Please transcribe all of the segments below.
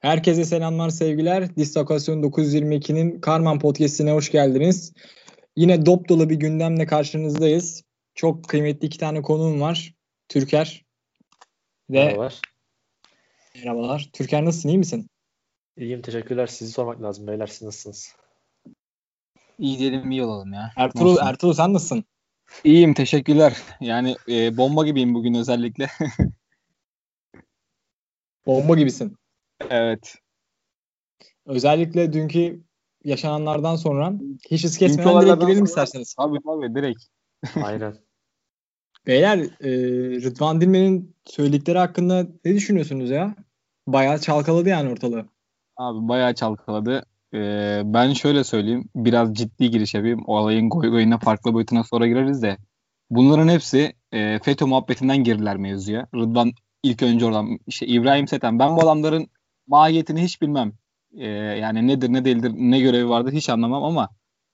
Herkese selamlar, sevgiler. Dislokasyon 922'nin Karman Podcast'ine hoş geldiniz. Yine dop dolu bir gündemle karşınızdayız. Çok kıymetli iki tane konuğum var. Türker ve Merhabalar. merhabalar. Türker nasılsın, iyi misin? İyiyim teşekkürler. Sizi sormak lazım beyler siz nasılsınız? İyi diyelim iyi olalım ya. Ertuğrul. Ertuğrul sen nasılsın? İyiyim teşekkürler. Yani e, bomba gibiyim bugün özellikle. Bomba gibisin. Evet. Özellikle dünkü yaşananlardan sonra hiç hız kesmeden direkt girelim sonra- isterseniz. Abi abi direkt. Aynen. Beyler, e, Rıdvan Dilmen'in söyledikleri hakkında ne düşünüyorsunuz ya? Bayağı çalkaladı yani ortalığı. Abi bayağı çalkaladı. E, ben şöyle söyleyeyim. Biraz ciddi giriş yapayım. O olayın goy goyuna farklı boyutuna sonra gireriz de. Bunların hepsi e, FETÖ muhabbetinden girdiler mevzuya. Rıdvan ilk önce oradan işte İbrahim Seten. Ben bu adamların mahiyetini hiç bilmem. E, yani nedir ne değildir ne görevi vardır hiç anlamam ama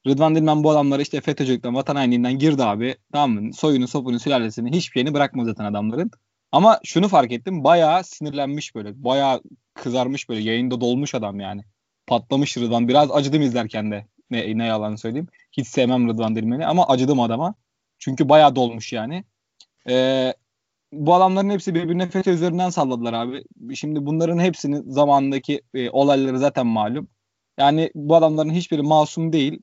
Rıdvan Dilmen bu adamları işte FETÖ'cülükten, vatan hainliğinden girdi abi. Tamam mı? Soyunu, sopunu, sülalesini hiçbir şeyini bırakmadı zaten adamların. Ama şunu fark ettim. Bayağı sinirlenmiş böyle. Bayağı kızarmış böyle. Yayında dolmuş adam yani. Patlamış Rıdvan. Biraz acıdım izlerken de. Ne, ne yalan söyleyeyim. Hiç sevmem Rıdvan Dilmen'i ama acıdım adama. Çünkü bayağı dolmuş yani. Ee, bu adamların hepsi birbirine FETÖ üzerinden salladılar abi. Şimdi bunların hepsinin zamanındaki e, olayları zaten malum. Yani bu adamların hiçbiri masum değil.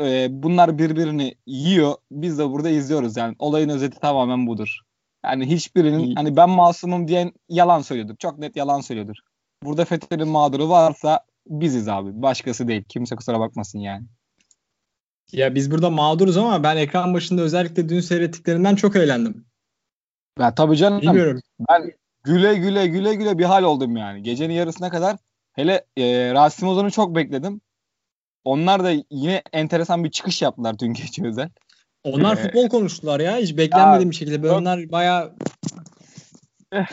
Ee, bunlar birbirini yiyor. Biz de burada izliyoruz yani. Olayın özeti tamamen budur. Yani hiçbirinin hani ben masumum diyen yalan söylüyordur. Çok net yalan söylüyordur. Burada FETÖ'nün mağduru varsa biziz abi. Başkası değil. Kimse kusura bakmasın yani. Ya biz burada mağduruz ama ben ekran başında özellikle dün seyrettiklerinden çok eğlendim. Ya tabii canım. Bilmiyorum. Ben güle güle güle güle bir hal oldum yani. Gecenin yarısına kadar hele e, Rasim Ozan'ı çok bekledim. Onlar da yine enteresan bir çıkış yaptılar dün gece özel. Onlar Ee, futbol konuştular ya. Hiç beklenmediğim bir şekilde. Böyle onlar bayağı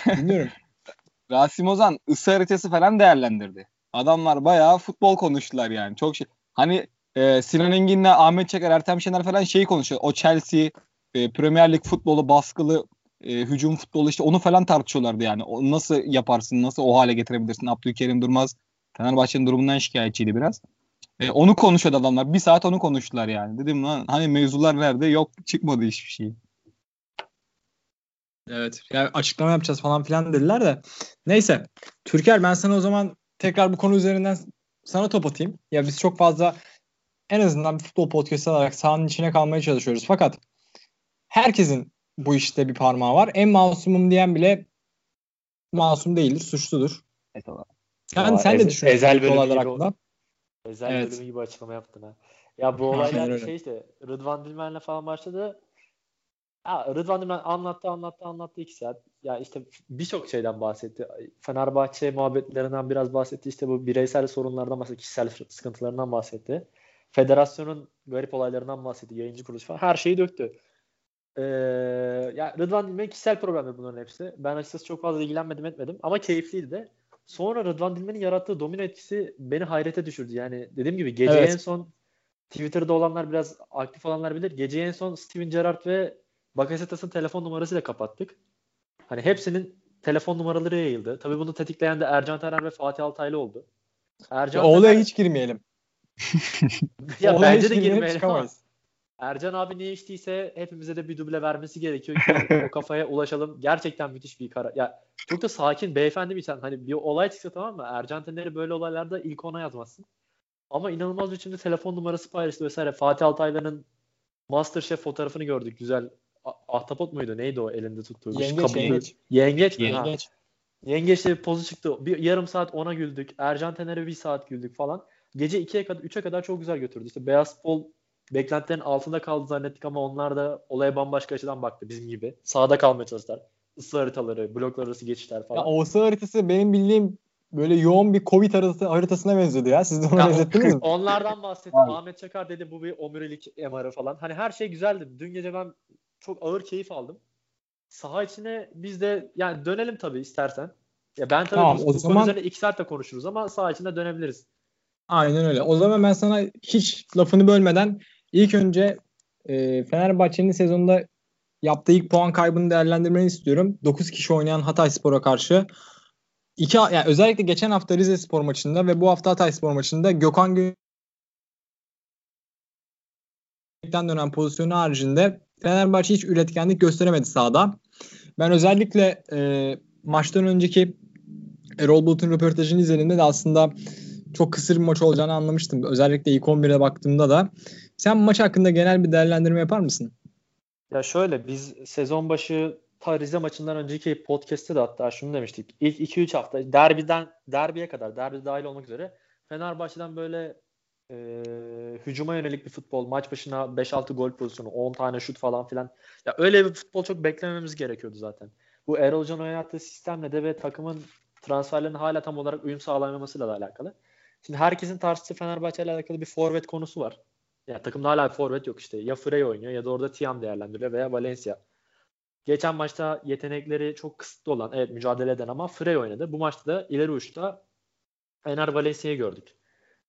bilmiyorum. Rasim Ozan ısı haritası falan değerlendirdi. Adamlar bayağı futbol konuştular yani. Çok şey. Hani e, Sinan Engin'le Ahmet Çakar, Ertem Şener falan şeyi konuşuyor. O Chelsea, e, Premier Lig futbolu, baskılı e, hücum futbolu işte onu falan tartışıyorlardı yani. O nasıl yaparsın, nasıl o hale getirebilirsin? Abdülkerim Durmaz Fenerbahçe'nin durumundan şikayetçiydi biraz. E, onu konuşuyordu adamlar. Bir saat onu konuştular yani. Dedim lan hani mevzular nerede? Yok çıkmadı hiçbir şey. Evet. Yani açıklama yapacağız falan filan dediler de. Neyse. Türker ben sana o zaman tekrar bu konu üzerinden sana top atayım. Ya biz çok fazla en azından bir futbol podcast olarak sahanın içine kalmaya çalışıyoruz. Fakat herkesin bu işte bir parmağı var. En masumum diyen bile masum değildir, suçludur. Yani Aa, sen ez- de düşünüyorsun ezel bu bölüm olaylar gibi hakkında. Özel Evet. bölümü gibi açıklama yaptın ha. Ya bu olaylar şey işte Rıdvan Dilmen'le falan başladı. Ya Rıdvan Dilmen anlattı anlattı anlattı iki saat. Ya işte birçok şeyden bahsetti. Fenerbahçe muhabbetlerinden biraz bahsetti. İşte bu bireysel sorunlardan bahsetti. Kişisel sıkıntılarından bahsetti. Federasyonun garip olaylarından bahsetti. Yayıncı kuruluş falan. Her şeyi döktü. Ee, ya Rıdvan Dilmen'in kişisel problemleri bunların hepsi. Ben açıkçası çok fazla ilgilenmedim etmedim. Ama keyifliydi de. Sonra Rıdvan Dilmen'in yarattığı domino etkisi beni hayrete düşürdü. Yani dediğim gibi gece Evet. en son Twitter'da olanlar biraz aktif olanlar bilir. Gece en son Steven Gerrard ve Bakasetas'ın telefon numarasıyla kapattık. Hani hepsinin telefon numaraları yayıldı. Tabii bunu tetikleyen de Ercan Taner ve Fatih Altaylı oldu. Ercan Ya, Taner- hiç girmeyelim. ya olaya bence de girmeyelim, ama. Ercan abi ne içtiyse hepimize de bir duble vermesi gerekiyor ki o kafaya ulaşalım. Gerçekten müthiş bir karar. Ya çok da sakin beyefendi bir insan. Hani bir olay çıksa tamam mı? Ercan Taner'i böyle olaylarda ilk ona yazmazsın. Ama inanılmaz biçimde telefon numarası paylaştı vesaire. Fatih Altaylı'nın Masterchef fotoğrafını gördük. Güzel. A- Ahtapot muydu? Neydi o elinde tuttuğu? Yengeç, kabuğu- yengeç. Yengeç mi? Ha. Yengeç. Yengeç'te bir pozu çıktı. Bir yarım saat ona güldük. Ercan Tener'e bir saat güldük falan. Gece 2'ye kadar 3'e kadar çok güzel götürdü. İşte Beyaz Futbol beklentilerin altında kaldı zannettik ama onlar da olaya bambaşka açıdan baktı bizim gibi. Sağda kalmaya çalıştılar. Isı haritaları, bloklar arası geçişler falan. Ya o ısı haritası benim bildiğim böyle yoğun bir Covid haritası, haritasına benziyordu ya. Siz de ona Ya, benzettiniz mi? Onlardan bahsetti. Abi. Ahmet Çakar dedi bu bir omurilik MR'ı falan. Hani her şey güzeldi. Dün gece ben çok ağır keyif aldım. Saha içine biz de yani dönelim tabii istersen. Ya ben tabii Tamam, bu, o bu zaman- üzerine iki saat de konuşuruz ama saha içinde dönebiliriz. Aynen öyle. O zaman ben sana hiç lafını bölmeden ilk önce e, Fenerbahçe'nin sezonda yaptığı ilk puan kaybını değerlendirmeni istiyorum. 9 kişi oynayan Hatayspor'a karşı iki yani özellikle geçen hafta Rize Spor maçında ve bu hafta Hatay Spor maçında Gökhan Gönül'den dönen pozisyonu haricinde Fenerbahçe hiç üretkenlik gösteremedi sahada. Ben özellikle e, maçtan önceki Erol Bulut'un röportajını izlediğimde de aslında çok kısır bir maç olacağını anlamıştım. Özellikle ilk 11'e baktığımda da. Sen maç hakkında genel bir değerlendirme yapar mısın? Ya şöyle biz sezon başı ta Rize maçından önceki podcast'te de hatta şunu demiştik. İlk 2-3 hafta derbiden derbiye kadar derbi dahil olmak üzere Fenerbahçe'den böyle e, hücuma yönelik bir futbol, maç başına 5-6 gol pozisyonu, 10 tane şut falan filan. Ya öyle bir futbol çok beklememiz gerekiyordu zaten. Bu Erol Can oynattığı sistemle de ve takımın transferlerinin hala tam olarak uyum sağlamamasıyla da alakalı. Şimdi herkesin tartıştığı Fenerbahçe ile alakalı bir forvet konusu var. Yani takımda hala bir forvet yok işte. Ya Frey oynuyor ya da orada Tiam değerlendiriyor veya Valencia. Geçen maçta yetenekleri çok kısıtlı olan, evet mücadele eden ama Frey oynadı. Bu maçta da ileri uçta Ener Valencia'yı gördük.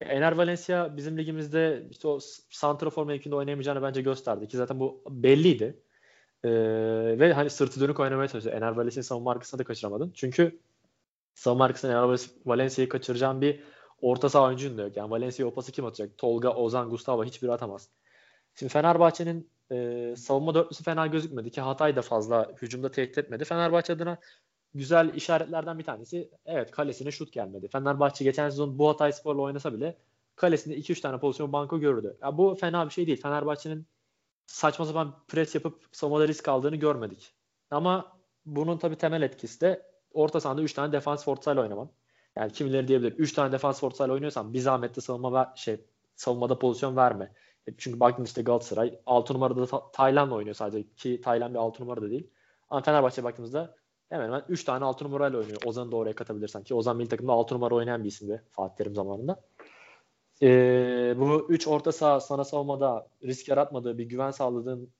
Ener Valencia bizim ligimizde işte o santrafor mevkinde oynayamayacağını bence gösterdi ki zaten bu belliydi. Ee, ve hani sırtı dönük oynamaya çalıştı. Ener Valencia'nın savunma arkasına da kaçıramadın. Çünkü savunma arkasına Ener Valencia'yı kaçıracağın bir orta saha oyuncun da yok. Yani Valencia o pası kim atacak? Tolga, Ozan, Gustavo hiçbiri atamaz. Şimdi Fenerbahçe'nin e, savunma dörtlüsü fena gözükmedi ki Hatay da fazla hücumda tehdit etmedi. Fenerbahçe adına güzel işaretlerden bir tanesi evet kalesine şut gelmedi. Fenerbahçe geçen sezon bu Hatay Spor'la oynasa bile kalesinde 2-3 tane pozisyon banko görürdü. Ya bu fena bir şey değil. Fenerbahçe'nin saçma sapan pres yapıp savunmada risk aldığını görmedik. Ama bunun tabii temel etkisi de orta sahada 3 tane defans ortasayla oynaman. Yani kimileri diyebilir 3 tane defans ortasayla oynuyorsan bir zahmetle savunma ver, şey savunmada pozisyon verme. E, çünkü baktın işte Galatasaray 6 numarada da Tayland'la oynuyor sadece ki Tayland bir 6 numara da değil. Ama Fenerbahçe baktığımızda hemen hemen 3 tane 6 numarayla oynuyor. Ozan'ı da oraya katabilirsen ki Ozan milli takımda 6 numara oynayan bir isimdi Fatih Terim zamanında. Ee, bu 3 orta saha sana savunmada risk yaratmadığı bir güven sağladığın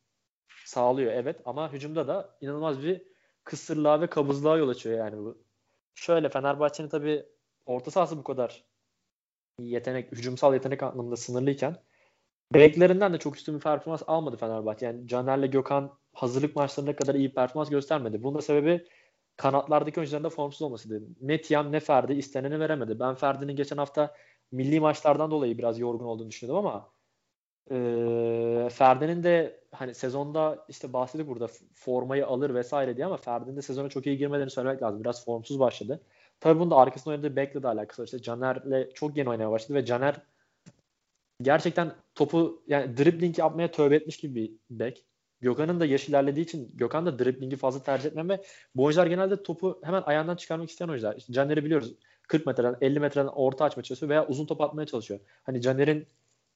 sağlıyor evet ama hücumda da inanılmaz bir kısırlığa ve kabızlığa yol açıyor yani bu. Şöyle Fenerbahçe'nin tabii orta sahası bu kadar yetenek, hücumsal yetenek anlamında sınırlıyken beklerinden de çok üstün bir performans almadı Fenerbahçe. Yani Caner'le Gökhan hazırlık maçlarına kadar iyi performans göstermedi. Bunun da sebebi kanatlardaki oyuncuların da formsuz olmasıydı. Ne Tiam ne Ferdi isteneni veremedi. Ben Ferdi'nin geçen hafta milli maçlardan dolayı biraz yorgun olduğunu düşünüyordum ama e, Ferdi'nin de hani sezonda işte bahsedip burada formayı alır vesaire diye ama Ferdi'nin de sezona çok iyi girmediğini söylemek lazım. Biraz formsuz başladı. Tabii bunun da arkasında oynadığı Bek'le de alakası var. İşte Caner'le çok yeni oynamaya başladı ve Caner gerçekten topu yani dribbling yapmaya tövbe etmiş gibi bir bek. Gökhan'ın da yaş ilerlediği için Gökhan da driblingi fazla tercih etmem ve bu oyuncular genelde topu hemen ayağından çıkarmak isteyen oyuncular. İşte Caner'i biliyoruz. 40 metreden 50 metreden orta açmaya çalışıyor veya uzun top atmaya çalışıyor. Hani Caner'in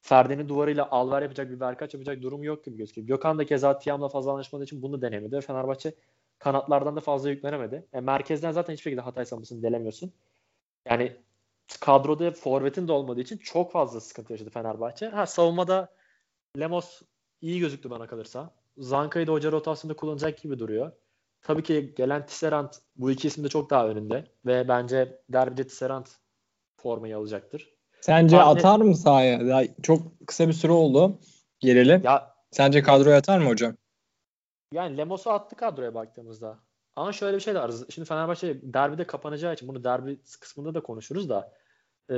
Ferdi'nin duvarıyla alver yapacak bir verkaç yapacak durumu yok gibi gözüküyor. Gökhan da keza Tiam'la fazla anlaşmadığı için bunu denemedi Fenerbahçe kanatlardan da fazla yüklenemedi. E, merkezden zaten hiçbir şekilde Hatay savunmasını delemiyorsun. Yani kadroda forvetin de olmadığı için çok fazla sıkıntı yaşadı Fenerbahçe. Ha savunmada Lemos iyi gözüktü bana kalırsa. Zanka'yı da hoca rotasyonunda kullanacak gibi duruyor. Tabii ki gelen Tisserand bu iki isim de çok daha önünde ve bence derbide Tisserand formayı alacaktır. Sence Tahmin... atar mı sahaya? Daha çok kısa bir süre oldu geleli. Ya, Sence kadroya atar mı hocam? Yani Lemos'u attı kadroya baktığımızda. Ama şöyle bir şey de var. Şimdi Fenerbahçe derbide kapanacağı için bunu derbi kısmında da konuşuruz da e,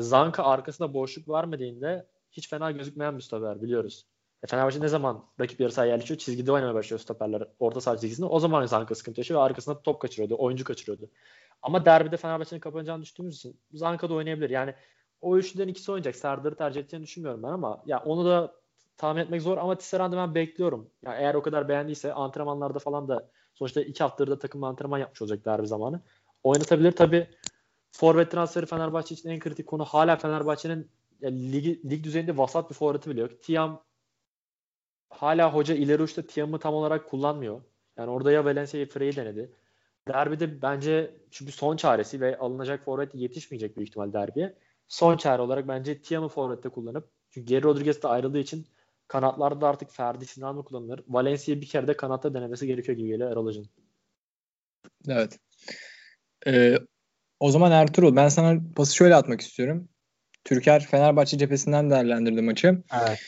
Zanka arkasında boşluk vermediğinde hiç fena gözükmeyen bir stoper biliyoruz. E, Fenerbahçe ne zaman rakip yarı sahaya yerleşiyor? Çizgide oynamaya başlıyor stoperler orta saha çizgisinde. O zaman Zanka sıkıntı yaşıyor ve arkasında top kaçırıyordu. Oyuncu kaçırıyordu. Ama derbide Fenerbahçe'nin kapanacağını düştüğümüz için Zanka da oynayabilir. Yani o üçlüden ikisi oynayacak. Serdar'ı tercih edeceğini düşünmüyorum ben ama ya onu da tahmin etmek zor ama Tisserand'ı ben bekliyorum. Yani eğer o kadar beğendiyse antrenmanlarda falan da sonuçta iki haftadır da takımla antrenman yapmış olacak derbi zamanı. Oynatabilir tabi. Forvet transferi Fenerbahçe için en kritik konu hala Fenerbahçe'nin yani lig, düzeyinde vasat bir forveti bile yok. Tiam hala hoca ileri uçta Tiam'ı tam olarak kullanmıyor. Yani orada ya Valencia ya Frey'i denedi. Derbide bence çünkü son çaresi ve alınacak forvet yetişmeyecek büyük ihtimal derbiye. Son çare olarak bence Tiam'ı forvette kullanıp çünkü Geri Rodriguez de ayrıldığı için kanatlarda da artık Ferdi Sinan mı kullanılır? Valencia bir kere de kanatta denemesi gerekiyor gibi geliyor Erol Hoca'nın. Evet. Ee, o zaman Ertuğrul ben sana pası şöyle atmak istiyorum. Türker Fenerbahçe cephesinden değerlendirdi maçı. Evet.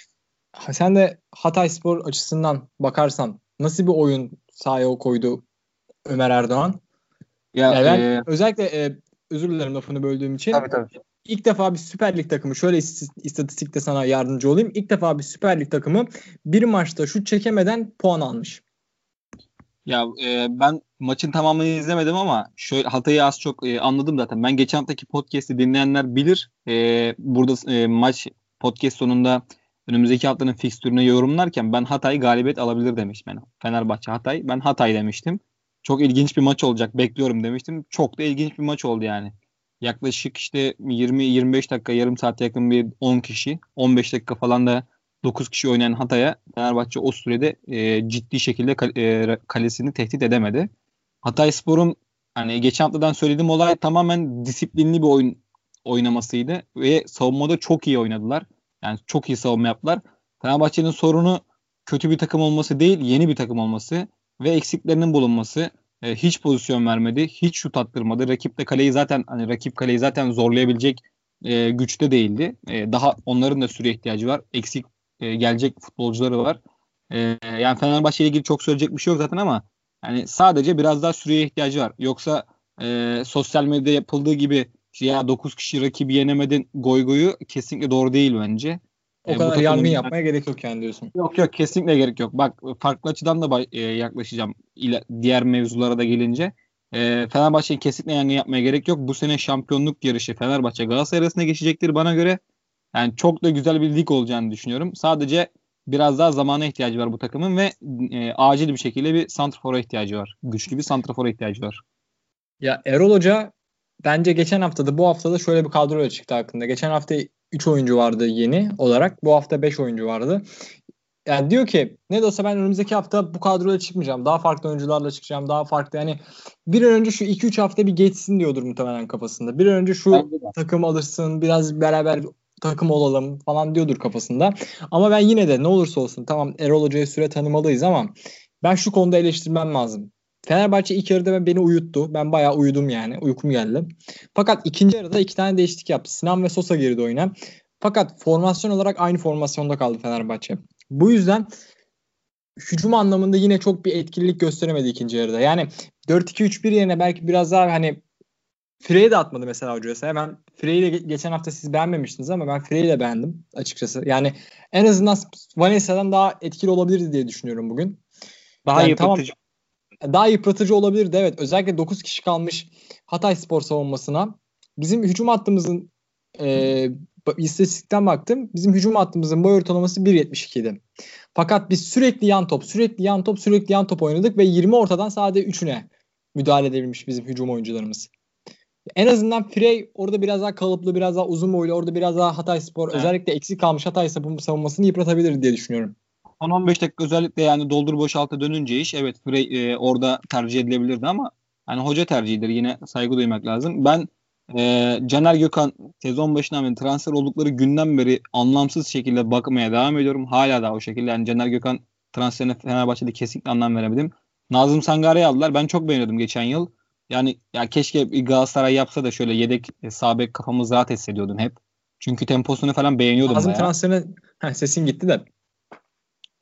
Sen de Hatay Spor açısından bakarsan nasıl bir oyun sahaya koydu Ömer Erdoğan? Ya yani ben e... özellikle e, özür dilerim lafını böldüğüm için. Tabii tabii. İlk defa bir Süper Lig takımı şöyle istatistikte sana yardımcı olayım. İlk defa bir Süper Lig takımı bir maçta şut çekemeden puan almış. Ya e, ben maçın tamamını izlemedim ama şöyle Hatay'ı az çok e, anladım zaten. Ben geçen haftaki podcast'i dinleyenler bilir. E, burada e, maç podcast sonunda önümüzdeki haftanın fikstürüne yorumlarken ben Hatay galibiyet alabilir demiştim. Yani Fenerbahçe Hatay. Ben Hatay demiştim. Çok ilginç bir maç olacak bekliyorum demiştim. Çok da ilginç bir maç oldu yani. Yaklaşık işte 20-25 dakika yarım saat yakın bir 10 kişi 15 dakika falan da 9 kişi oynayan Hatay'a Fenerbahçe o sürede e, ciddi şekilde e, kalesini tehdit edemedi. Hatay Spor'un hani geçen haftadan söylediğim olay tamamen disiplinli bir oyun oynamasıydı ve savunmada çok iyi oynadılar. Yani çok iyi savunma yaptılar. Fenerbahçe'nin sorunu kötü bir takım olması değil, yeni bir takım olması ve eksiklerinin bulunması. E, hiç pozisyon vermedi, hiç şut attırmadı. Rakip de kaleyi zaten hani rakip kaleyi zaten zorlayabilecek e, güçte değildi. E, daha onların da süre ihtiyacı var. Eksik e, gelecek futbolcuları var. E, yani Fenerbahçe ile ilgili çok söyleyecek bir şey yok zaten ama yani sadece biraz daha süreye ihtiyacı var. Yoksa e, sosyal medyada yapıldığı gibi ya 9 kişi rakibi yenemedin goy goyu kesinlikle doğru değil bence. O e, kadar yardım yapmaya gerek yok yani diyorsun. Yok yok kesinlikle gerek yok. Bak farklı açıdan da e, yaklaşacağım ile, diğer mevzulara da gelince. E, Fenerbahçe'nin kesinlikle yangın yapmaya gerek yok. Bu sene şampiyonluk yarışı Fenerbahçe Galatasaray arasında geçecektir bana göre. Yani çok da güzel bir lig olacağını düşünüyorum. Sadece biraz daha zamana ihtiyacı var bu takımın ve e, acil bir şekilde bir santrafora ihtiyacı var. Güçlü bir santrafora ihtiyacı var. Ya Erol Hoca bence geçen haftada bu haftada şöyle bir kadroyla çıktı hakkında. Geçen hafta 3 oyuncu vardı yeni olarak. Bu hafta 5 oyuncu vardı. Yani diyor ki ne de olsa ben önümüzdeki hafta bu kadroyla çıkmayacağım. Daha farklı oyuncularla çıkacağım. Daha farklı yani bir an önce şu 2-3 hafta bir geçsin diyordur muhtemelen kafasında. Bir an önce şu takım alırsın biraz beraber takım olalım falan diyordur kafasında. Ama ben yine de ne olursa olsun tamam Erol Hoca'ya süre tanımalıyız ama ben şu konuda eleştirmem lazım. Fenerbahçe ilk yarıda beni uyuttu. Ben bayağı uyudum yani. Uykum geldi. Fakat ikinci yarıda iki tane değişiklik yaptı. Sinan ve Sosa girdi oyuna. Fakat formasyon olarak aynı formasyonda kaldı Fenerbahçe. Bu yüzden hücum anlamında yine çok bir etkililik gösteremedi ikinci yarıda. Yani 4-2-3-1 yerine belki biraz daha hani Frey'i de atmadı mesela hocaya. Ben Frey'i de geçen hafta siz beğenmemiştiniz ama ben Frey'i de beğendim açıkçası. Yani en azından Vanessa'dan daha etkili olabilirdi diye düşünüyorum bugün. Daha yani yıpratıcı. Tamam, daha yıpratıcı olabilirdi evet. Özellikle 9 kişi kalmış Hatay Spor savunmasına. Bizim hücum hattımızın e, istatistikten baktım. Bizim hücum hattımızın boy ortalaması 1.72 idi. Fakat biz sürekli yan top, sürekli yan top, sürekli yan top oynadık ve 20 ortadan sadece 3'üne müdahale edebilmiş bizim hücum oyuncularımız. En azından Frey orada biraz daha kalıplı, biraz daha uzun boylu, orada biraz daha Hatay Spor evet. özellikle eksik kalmış Hatay savunmasını yıpratabilir diye düşünüyorum. 10-15 dakika özellikle yani doldur boşaltı dönünce iş evet Frey e, orada tercih edilebilirdi ama hani hoca tercihidir yine saygı duymak lazım. Ben e, Caner Gökhan sezon başından beri transfer oldukları günden beri anlamsız şekilde bakmaya devam ediyorum. Hala da o şekilde yani Caner Gökhan transferine Fenerbahçe'de kesinlikle anlam veremedim. Nazım Sangare'yi aldılar. Ben çok beğeniyordum geçen yıl. Yani ya keşke Galatasaray yapsa da şöyle yedek e, sabek kafamız rahat hissediyordum hep. Çünkü temposunu falan beğeniyordum Nazım transferine ha, sesin gitti de.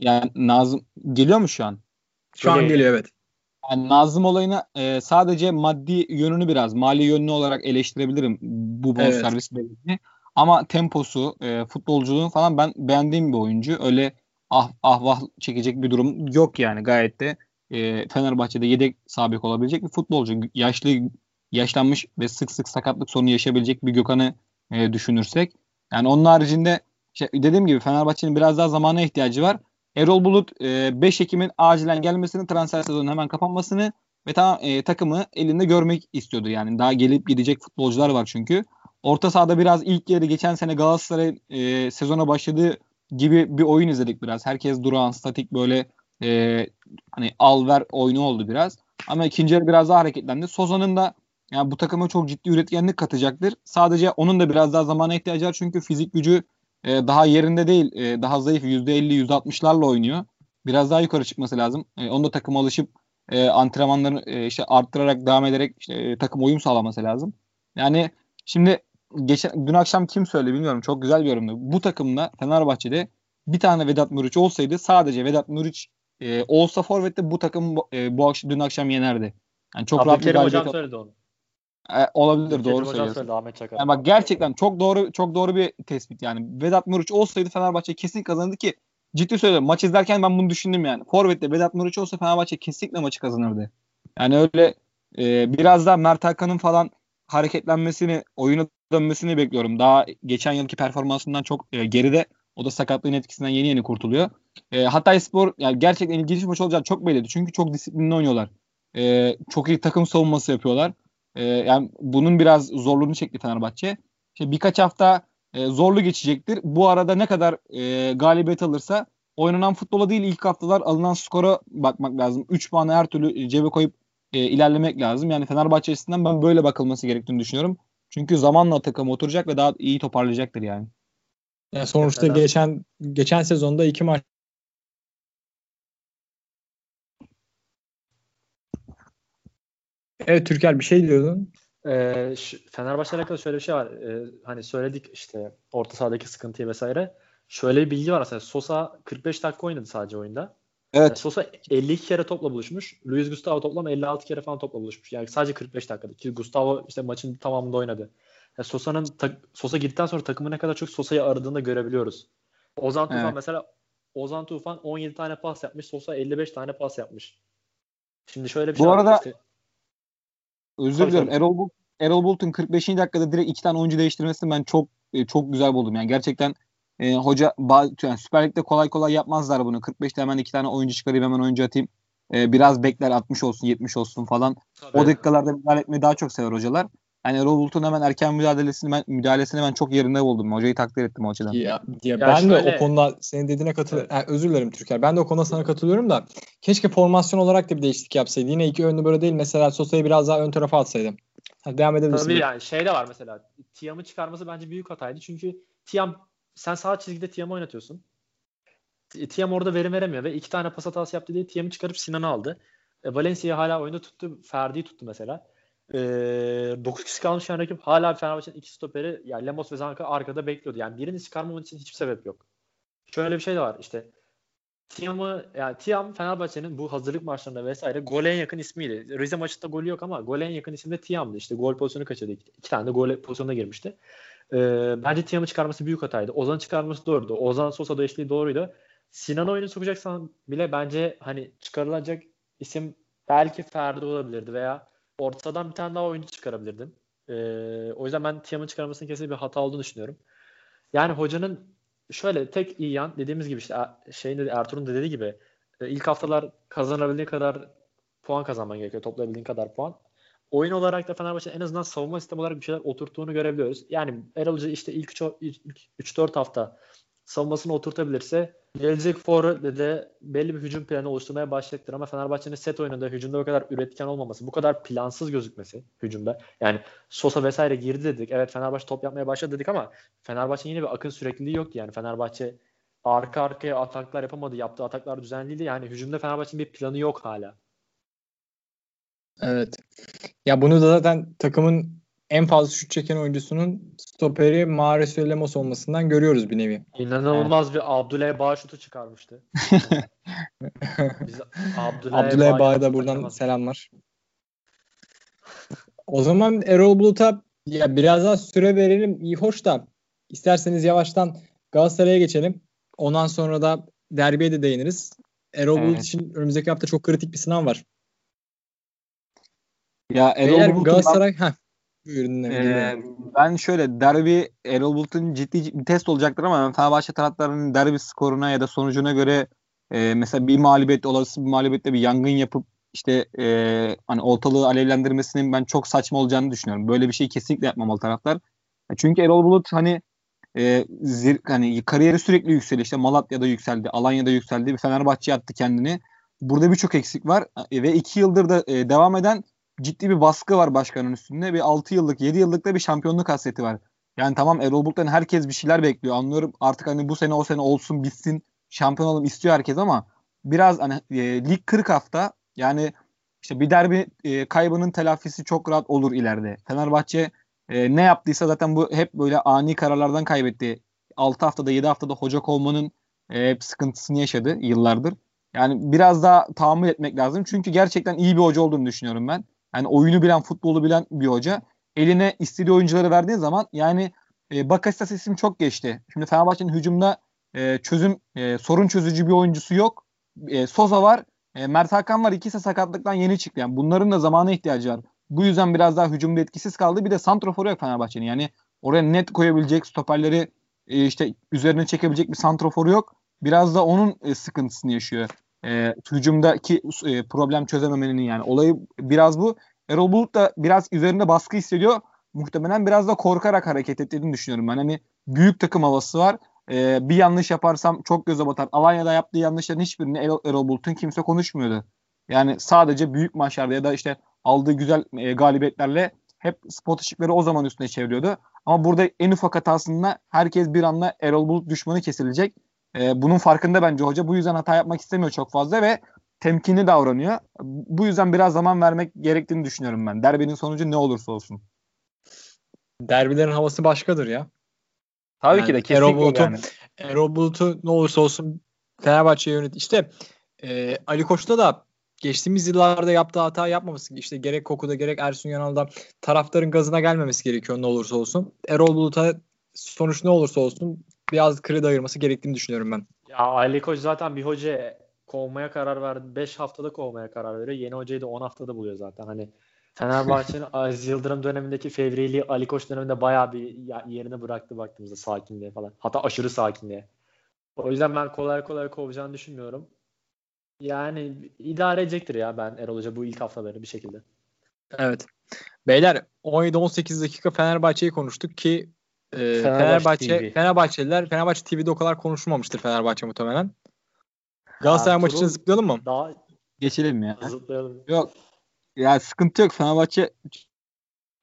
Yani Nazım geliyor mu şu an? Şu Şöyle, an geliyor evet. Yani Nazım olayına e, sadece maddi yönünü biraz mali yönünü olarak eleştirebilirim bu bonservis evet. bedelini. Ama temposu, e, futbolculuğu falan ben beğendiğim bir oyuncu. Öyle ah ah vah çekecek bir durum yok yani gayet de e, Fenerbahçe'de yedek sabit olabilecek bir futbolcu. Yaşlı yaşlanmış ve sık sık sakatlık sorunu yaşayabilecek bir Gökhan'ı e, düşünürsek. Yani onun haricinde işte dediğim gibi Fenerbahçe'nin biraz daha zamana ihtiyacı var. Erol Bulut e, 5 Ekim'in acilen gelmesini, transfer sezonunun hemen kapanmasını ve ta, e, takımı elinde görmek istiyordu. Yani daha gelip gidecek futbolcular var çünkü. Orta sahada biraz ilk yarı geçen sene Galatasaray e, sezona başladığı gibi bir oyun izledik biraz. Herkes duran, statik böyle e, hani al ver oyunu oldu biraz. Ama ikinci yarı biraz daha hareketlendi. Soza'nın da yani bu takıma çok ciddi üretkenlik katacaktır. Sadece onun da biraz daha zamana ihtiyacı var çünkü fizik gücü e, daha yerinde değil. E, daha zayıf %50 %60'larla oynuyor. Biraz daha yukarı çıkması lazım. E, onun da takıma alışıp e, antrenmanlarını e, işte arttırarak devam ederek işte, e, takım uyum sağlaması lazım. Yani şimdi geçen dün akşam kim söyledi bilmiyorum. Çok güzel bir yorumdu. Bu takımda Fenerbahçe'de bir tane Vedat Muriç olsaydı sadece Vedat Muriç e, olsa Forvet'te bu takım e, bu akşam dün akşam yenerdi. Yani çok rahat bir Abdülkerim hocam söyledi onu. E, olabilir Abdülkerim doğru söylüyorsun. söyledi Ahmet Çakar. Yani bak gerçekten çok doğru çok doğru bir tespit yani. Vedat Muriç olsaydı Fenerbahçe kesin kazanırdı ki ciddi söylüyorum. Maç izlerken ben bunu düşündüm yani. Forvet'te Vedat Muriç olsa Fenerbahçe kesinlikle maçı kazanırdı. Yani öyle e, biraz daha Mert Hakan'ın falan hareketlenmesini, oyuna dönmesini bekliyorum. Daha geçen yılki performansından çok e, geride. O da sakatlığın etkisinden yeni yeni kurtuluyor. E, Hatay Spor yani gerçekten ilginç bir maç olacak çok belliydi. Çünkü çok disiplinli oynuyorlar. E, çok iyi takım savunması yapıyorlar. E, yani bunun biraz zorluğunu çekti Fenerbahçe. İşte birkaç hafta e, zorlu geçecektir. Bu arada ne kadar e, galibiyet alırsa oynanan futbola değil ilk haftalar alınan skora bakmak lazım. 3 puanı her türlü cebe koyup e, ilerlemek lazım. Yani Fenerbahçe açısından ben böyle bakılması gerektiğini düşünüyorum. Çünkü zamanla takım oturacak ve daha iyi toparlayacaktır yani. Yani sonuçta geçen geçen sezonda iki maç Evet Türker bir şey diyordun. Ee, şu, Fenerbahçe'yle alakalı şöyle bir şey var. Ee, hani söyledik işte orta sahadaki sıkıntıyı vesaire. Şöyle bir bilgi var aslında. Sosa 45 dakika oynadı sadece oyunda. Yani Evet. Sosa 52 kere topla buluşmuş. Luis Gustavo toplam 56 kere falan topla buluşmuş. Yani sadece 45 dakikada. Ki Gustavo işte maçın tamamında oynadı. Yani Sosa'nın Sosa girdikten sonra takımı ne kadar çok Sosa'yı aradığını da görebiliyoruz. Ozan Tufan Evet. mesela Ozan Tufan 17 tane pas yapmış. Sosa 55 tane pas yapmış. Şimdi şöyle bir Bu şey var. arada- işte- Özür tabii. Erol, Bulut, Erol Bulut'un 45. dakikada direkt iki tane oyuncu değiştirmesini ben çok e, çok güzel buldum. Yani gerçekten e, hoca yani Süper Lig'de kolay kolay yapmazlar bunu. 45'te hemen iki tane oyuncu çıkarayım hemen oyuncu atayım. E, biraz bekler 60 olsun 70 olsun falan. O Tabii. dakikalarda müdahale etmeyi daha çok sever hocalar. Yani Erol Bulut'un hemen erken müdahalesini ben, müdahalesini ben çok yerinde buldum. Hocayı takdir ettim o açıdan. Ya, ya ben de şöyle- o konuda senin dediğine katılıyorum. Evet. özür dilerim Türker. Ben de o konuda sana katılıyorum da keşke formasyon olarak da bir değişiklik yapsaydı. Yine iki önlü böyle değil. Mesela Sosa'yı biraz daha ön tarafa atsaydı. Hadi devam edebilirsin. Tabii yani şey de var mesela. Tiam'ı çıkarması bence büyük hataydı. Çünkü Tiam sen sağ çizgide Tiam'ı oynatıyorsun. Ti- Tiam orada verim veremiyor ve iki tane pas hatası yaptı diye Tiam'ı çıkarıp Sinan'ı aldı. E, Valencia'yı hala oyunda tuttu. Ferdi'yi tuttu mesela. E, 9 kişi kalmış yani rakip. Hala Fenerbahçe'nin iki stoperi yani Lemos ve Zanka arkada bekliyordu. Yani birini çıkarmaman için hiçbir sebep yok. Şöyle bir şey de var işte. Tiam'ı yani Tiam Fenerbahçe'nin bu hazırlık maçlarında vesaire gole en yakın ismiydi. Rize maçında golü yok ama gole en yakın isim de Tiam'dı. İşte gol pozisyonu kaçırdı. İki, tane de gol pozisyonuna girmişti. Ee, bence Tiam'ı çıkarması büyük hataydı. Ozan'ı çıkarması doğruydu. Ozan Sosa da eşliği doğruydu. Sinan oyunu sokacaksan bile bence hani çıkarılacak isim belki Ferdi olabilirdi veya ortadan bir tane daha oyuncu çıkarabilirdin. Ee, o yüzden ben Tiam'ın çıkarmasının kesin bir hata olduğunu düşünüyorum. Yani hocanın şöyle tek iyi yan dediğimiz gibi işte Er- şeyin dedi, Ertuğrul'un dediği gibi e, ilk haftalar kazanabildiğin kadar puan kazanman gerekiyor. Toplayabildiğin kadar puan. Oyun olarak da Fenerbahçe en azından savunma sistemi olarak bir şeyler oturttuğunu görebiliyoruz. Yani Erol Hoca işte ilk 3-4 hafta savunmasını oturtabilirse gelecek forvetle de belli bir hücum planı oluşturmaya başlayacaktır. Ama Fenerbahçe'nin set oyununda hücumda o kadar üretken olmaması, bu kadar plansız gözükmesi hücumda. Yani Sosa vesaire girdi dedik. Evet Fenerbahçe top yapmaya başladı dedik ama Fenerbahçe'nin yine bir akın sürekliliği yoktu. Yani Fenerbahçe arka arkaya ataklar yapamadı. Yaptığı ataklar düzenli değildi. Yani hücumda Fenerbahçe'nin bir planı yok hala. Evet. Ya bunu da zaten takımın en fazla şut çeken oyuncusunun stoperi Mahrez ve Lemos olmasından görüyoruz bir nevi. İnanılmaz bir Abdülay Bağ şutu çıkarmıştı. Biz Abdülay Bağ'a da buradan takamaz? selamlar. O zaman Erol Bulut'a ya biraz daha süre verelim. İyi hoş da isterseniz yavaştan Galatasaray'a geçelim. Ondan sonra da derbiye de değiniriz. Erol Bulut Evet. için önümüzdeki hafta çok kritik bir sınav var. Ya Erol Eğer Bulut'un ben- Galatasaray heh, buyurun Ee, ben şöyle derbi Erol Bulut'un ciddi bir test olacaktır ama ben Fenerbahçe taraftarının derbi skoruna ya da sonucuna göre e, mesela bir mağlubiyet olası bir mağlubiyette bir yangın yapıp işte e, hani ortalığı alevlendirmesinin ben çok saçma olacağını düşünüyorum. Böyle bir şey kesinlikle yapmamalı taraftar. E, Çünkü Erol Bulut hani e, zir, hani kariyeri sürekli yükseliyor. İşte Malatya'da yükseldi, Alanya'da yükseldi, bir Fenerbahçe'ye attı kendini. Burada birçok eksik var E, ve iki yıldır da e, devam eden ciddi bir baskı var başkanın üstünde. Bir 6 yıllık 7 yıllık da bir şampiyonluk hasreti var. Yani tamam Erol Bulut'tan herkes bir şeyler bekliyor. Anlıyorum artık hani bu sene o sene olsun bitsin şampiyon olalım istiyor herkes ama biraz hani e, lig 40 hafta yani işte bir derbi e, kaybının telafisi çok rahat olur ileride. Fenerbahçe e, ne yaptıysa zaten bu hep böyle ani kararlardan kaybetti. 6 haftada 7 haftada hoca kovmanın e, sıkıntısını yaşadı yıllardır. Yani biraz daha tahammül etmek lazım. Çünkü gerçekten iyi bir hoca olduğunu düşünüyorum ben. Yani oyunu bilen, futbolu bilen bir hoca. Eline istediği oyuncuları verdiği zaman yani e, Bakasetas isim çok geçti. Şimdi Fenerbahçe'nin hücumda e, çözüm e, sorun çözücü bir oyuncusu yok. E, Soza var. E, Mert Hakan var. İkisi sakatlıktan yeni çıktı. Yani bunların da zamana ihtiyacı var. Bu yüzden biraz daha hücumda etkisiz kaldı. Bir de santroforu yok Fenerbahçe'nin. Yani oraya net koyabilecek stoperleri e, işte üzerine çekebilecek bir santroforu yok. Biraz da onun e, sıkıntısını yaşıyor. E, hücumdaki e, problem çözememenin yani. Olayı biraz bu. Erol Bulut da biraz üzerinde baskı hissediyor. Muhtemelen biraz da korkarak hareket ettiğini düşünüyorum ben. Hani büyük takım havası var. Ee, bir yanlış yaparsam çok göze batar. Alanya'da yaptığı yanlışların hiçbirini Erol, Erol Bulut'un kimse konuşmuyordu. Yani sadece büyük maçlarda ya da işte aldığı güzel e, galibiyetlerle hep spot ışıkları o zaman üstüne çeviriyordu. Ama burada en ufak hatasında herkes bir anda Erol Bulut düşmanı kesilecek. E, bunun farkında bence hoca. Bu yüzden hata yapmak istemiyor çok fazla ve temkinli davranıyor. Bu yüzden biraz zaman vermek gerektiğini düşünüyorum ben. Derbinin sonucu ne olursa olsun. Derbilerin havası başkadır ya. Tabii yani ki de kesinlikle Erol Bulut'u, yani. Erol Bulut'u ne olursa olsun Fenerbahçe'ye yönet. İşte e, Ali Koç'ta da geçtiğimiz yıllarda yaptığı hata yapmaması işte gerek Koku'da gerek Ersun Yanal'da taraftarın gazına gelmemesi gerekiyor ne olursa olsun. Erol Bulut'a sonuç ne olursa olsun biraz kredi ayırması gerektiğini düşünüyorum ben. Ya Ali Koç zaten bir hoca kovmaya karar verdi. 5 haftada kovmaya karar veriyor. Yeni hocayı da 10 haftada buluyor zaten. Hani Fenerbahçe'nin Aziz Yıldırım dönemindeki fevriliği Ali Koç döneminde bayağı bir yerine bıraktı baktığımızda sakinliğe falan. Hatta aşırı sakinliğe. O yüzden ben kolay kolay kovacağını düşünmüyorum. Yani idare edecektir ya ben Erol Hoca bu ilk haftaları bir şekilde. Evet. Beyler 17-18 dakika Fenerbahçe'yi konuştuk ki e, Fenerbahçe, Fenerbahçe Fenerbahçeliler Fenerbahçe TV'de o kadar konuşulmamıştır Fenerbahçe muhtemelen. Galatasaray maçını zıplayalım mı? Daha geçelim ya. Zıplayalım. Yok. Ya sıkıntı yok. Fenerbahçe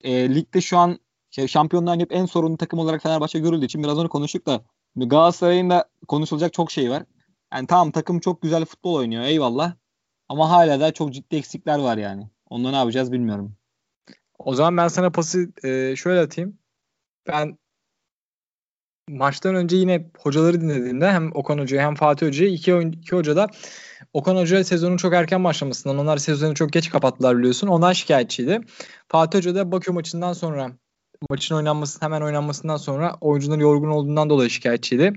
e, ligde şu an şey, şampiyonların hep en sorunlu takım olarak Fenerbahçe görüldüğü için biraz onu konuştuk da Galatasaray'ın da konuşulacak çok şey var. Yani tamam takım çok güzel futbol oynuyor eyvallah. Ama hala da çok ciddi eksikler var yani. Onları ne yapacağız bilmiyorum. O zaman ben sana pası e, şöyle atayım. Ben maçtan önce yine hocaları dinlediğimde hem Okan Hoca'yı hem Fatih Hoca'yı iki, iki hoca da Okan Hoca sezonun çok erken başlamasından onlar sezonu çok geç kapattılar biliyorsun. Ondan şikayetçiydi. Fatih Hoca da Bakü maçından sonra maçın oynanması hemen oynanmasından sonra oyuncuların yorgun olduğundan dolayı şikayetçiydi.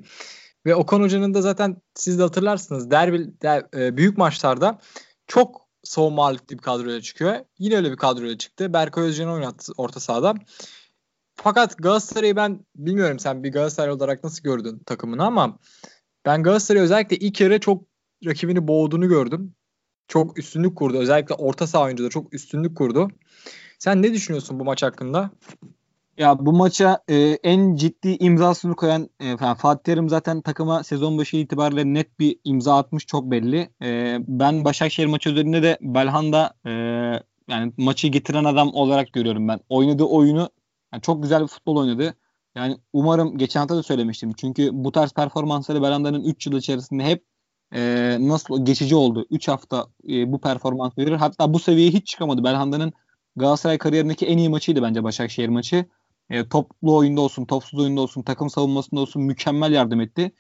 Ve Okan Hoca'nın da zaten siz de hatırlarsınız derbi der, e, büyük maçlarda çok savunma ağırlıklı bir kadroyla çıkıyor. Yine öyle bir kadroyla çıktı. Berkay Özcan'ı oynattı orta sahada. Fakat Galatasaray'ı ben bilmiyorum sen bir Galatasaray olarak nasıl gördün takımını ama ben Galatasaray'ı özellikle ilk yarı çok rakibini boğduğunu gördüm. Çok üstünlük kurdu. Özellikle orta saha oyuncuları çok üstünlük kurdu. Sen ne düşünüyorsun bu maç hakkında? Ya bu maça e, en ciddi imzasını koyan e, Fatih Terim zaten takıma sezon başı itibariyle net bir imza atmış çok belli. E, ben Başakşehir maçı üzerinde de Belhanda e, yani maçı getiren adam olarak görüyorum ben. Oynadığı oyunu yani çok güzel bir futbol oynadı. Yani umarım geçen hafta da söylemiştim. Çünkü bu tarz performansları Belanda'nın 3 yıl içerisinde hep e, nasıl geçici oldu. 3 hafta e, bu performans verir. Hatta bu seviyeye hiç çıkamadı. Belhanda'nın Galatasaray kariyerindeki en iyi maçıydı bence Başakşehir maçı. E, toplu oyunda olsun, topsuz oyunda olsun, takım savunmasında olsun mükemmel yardım etti.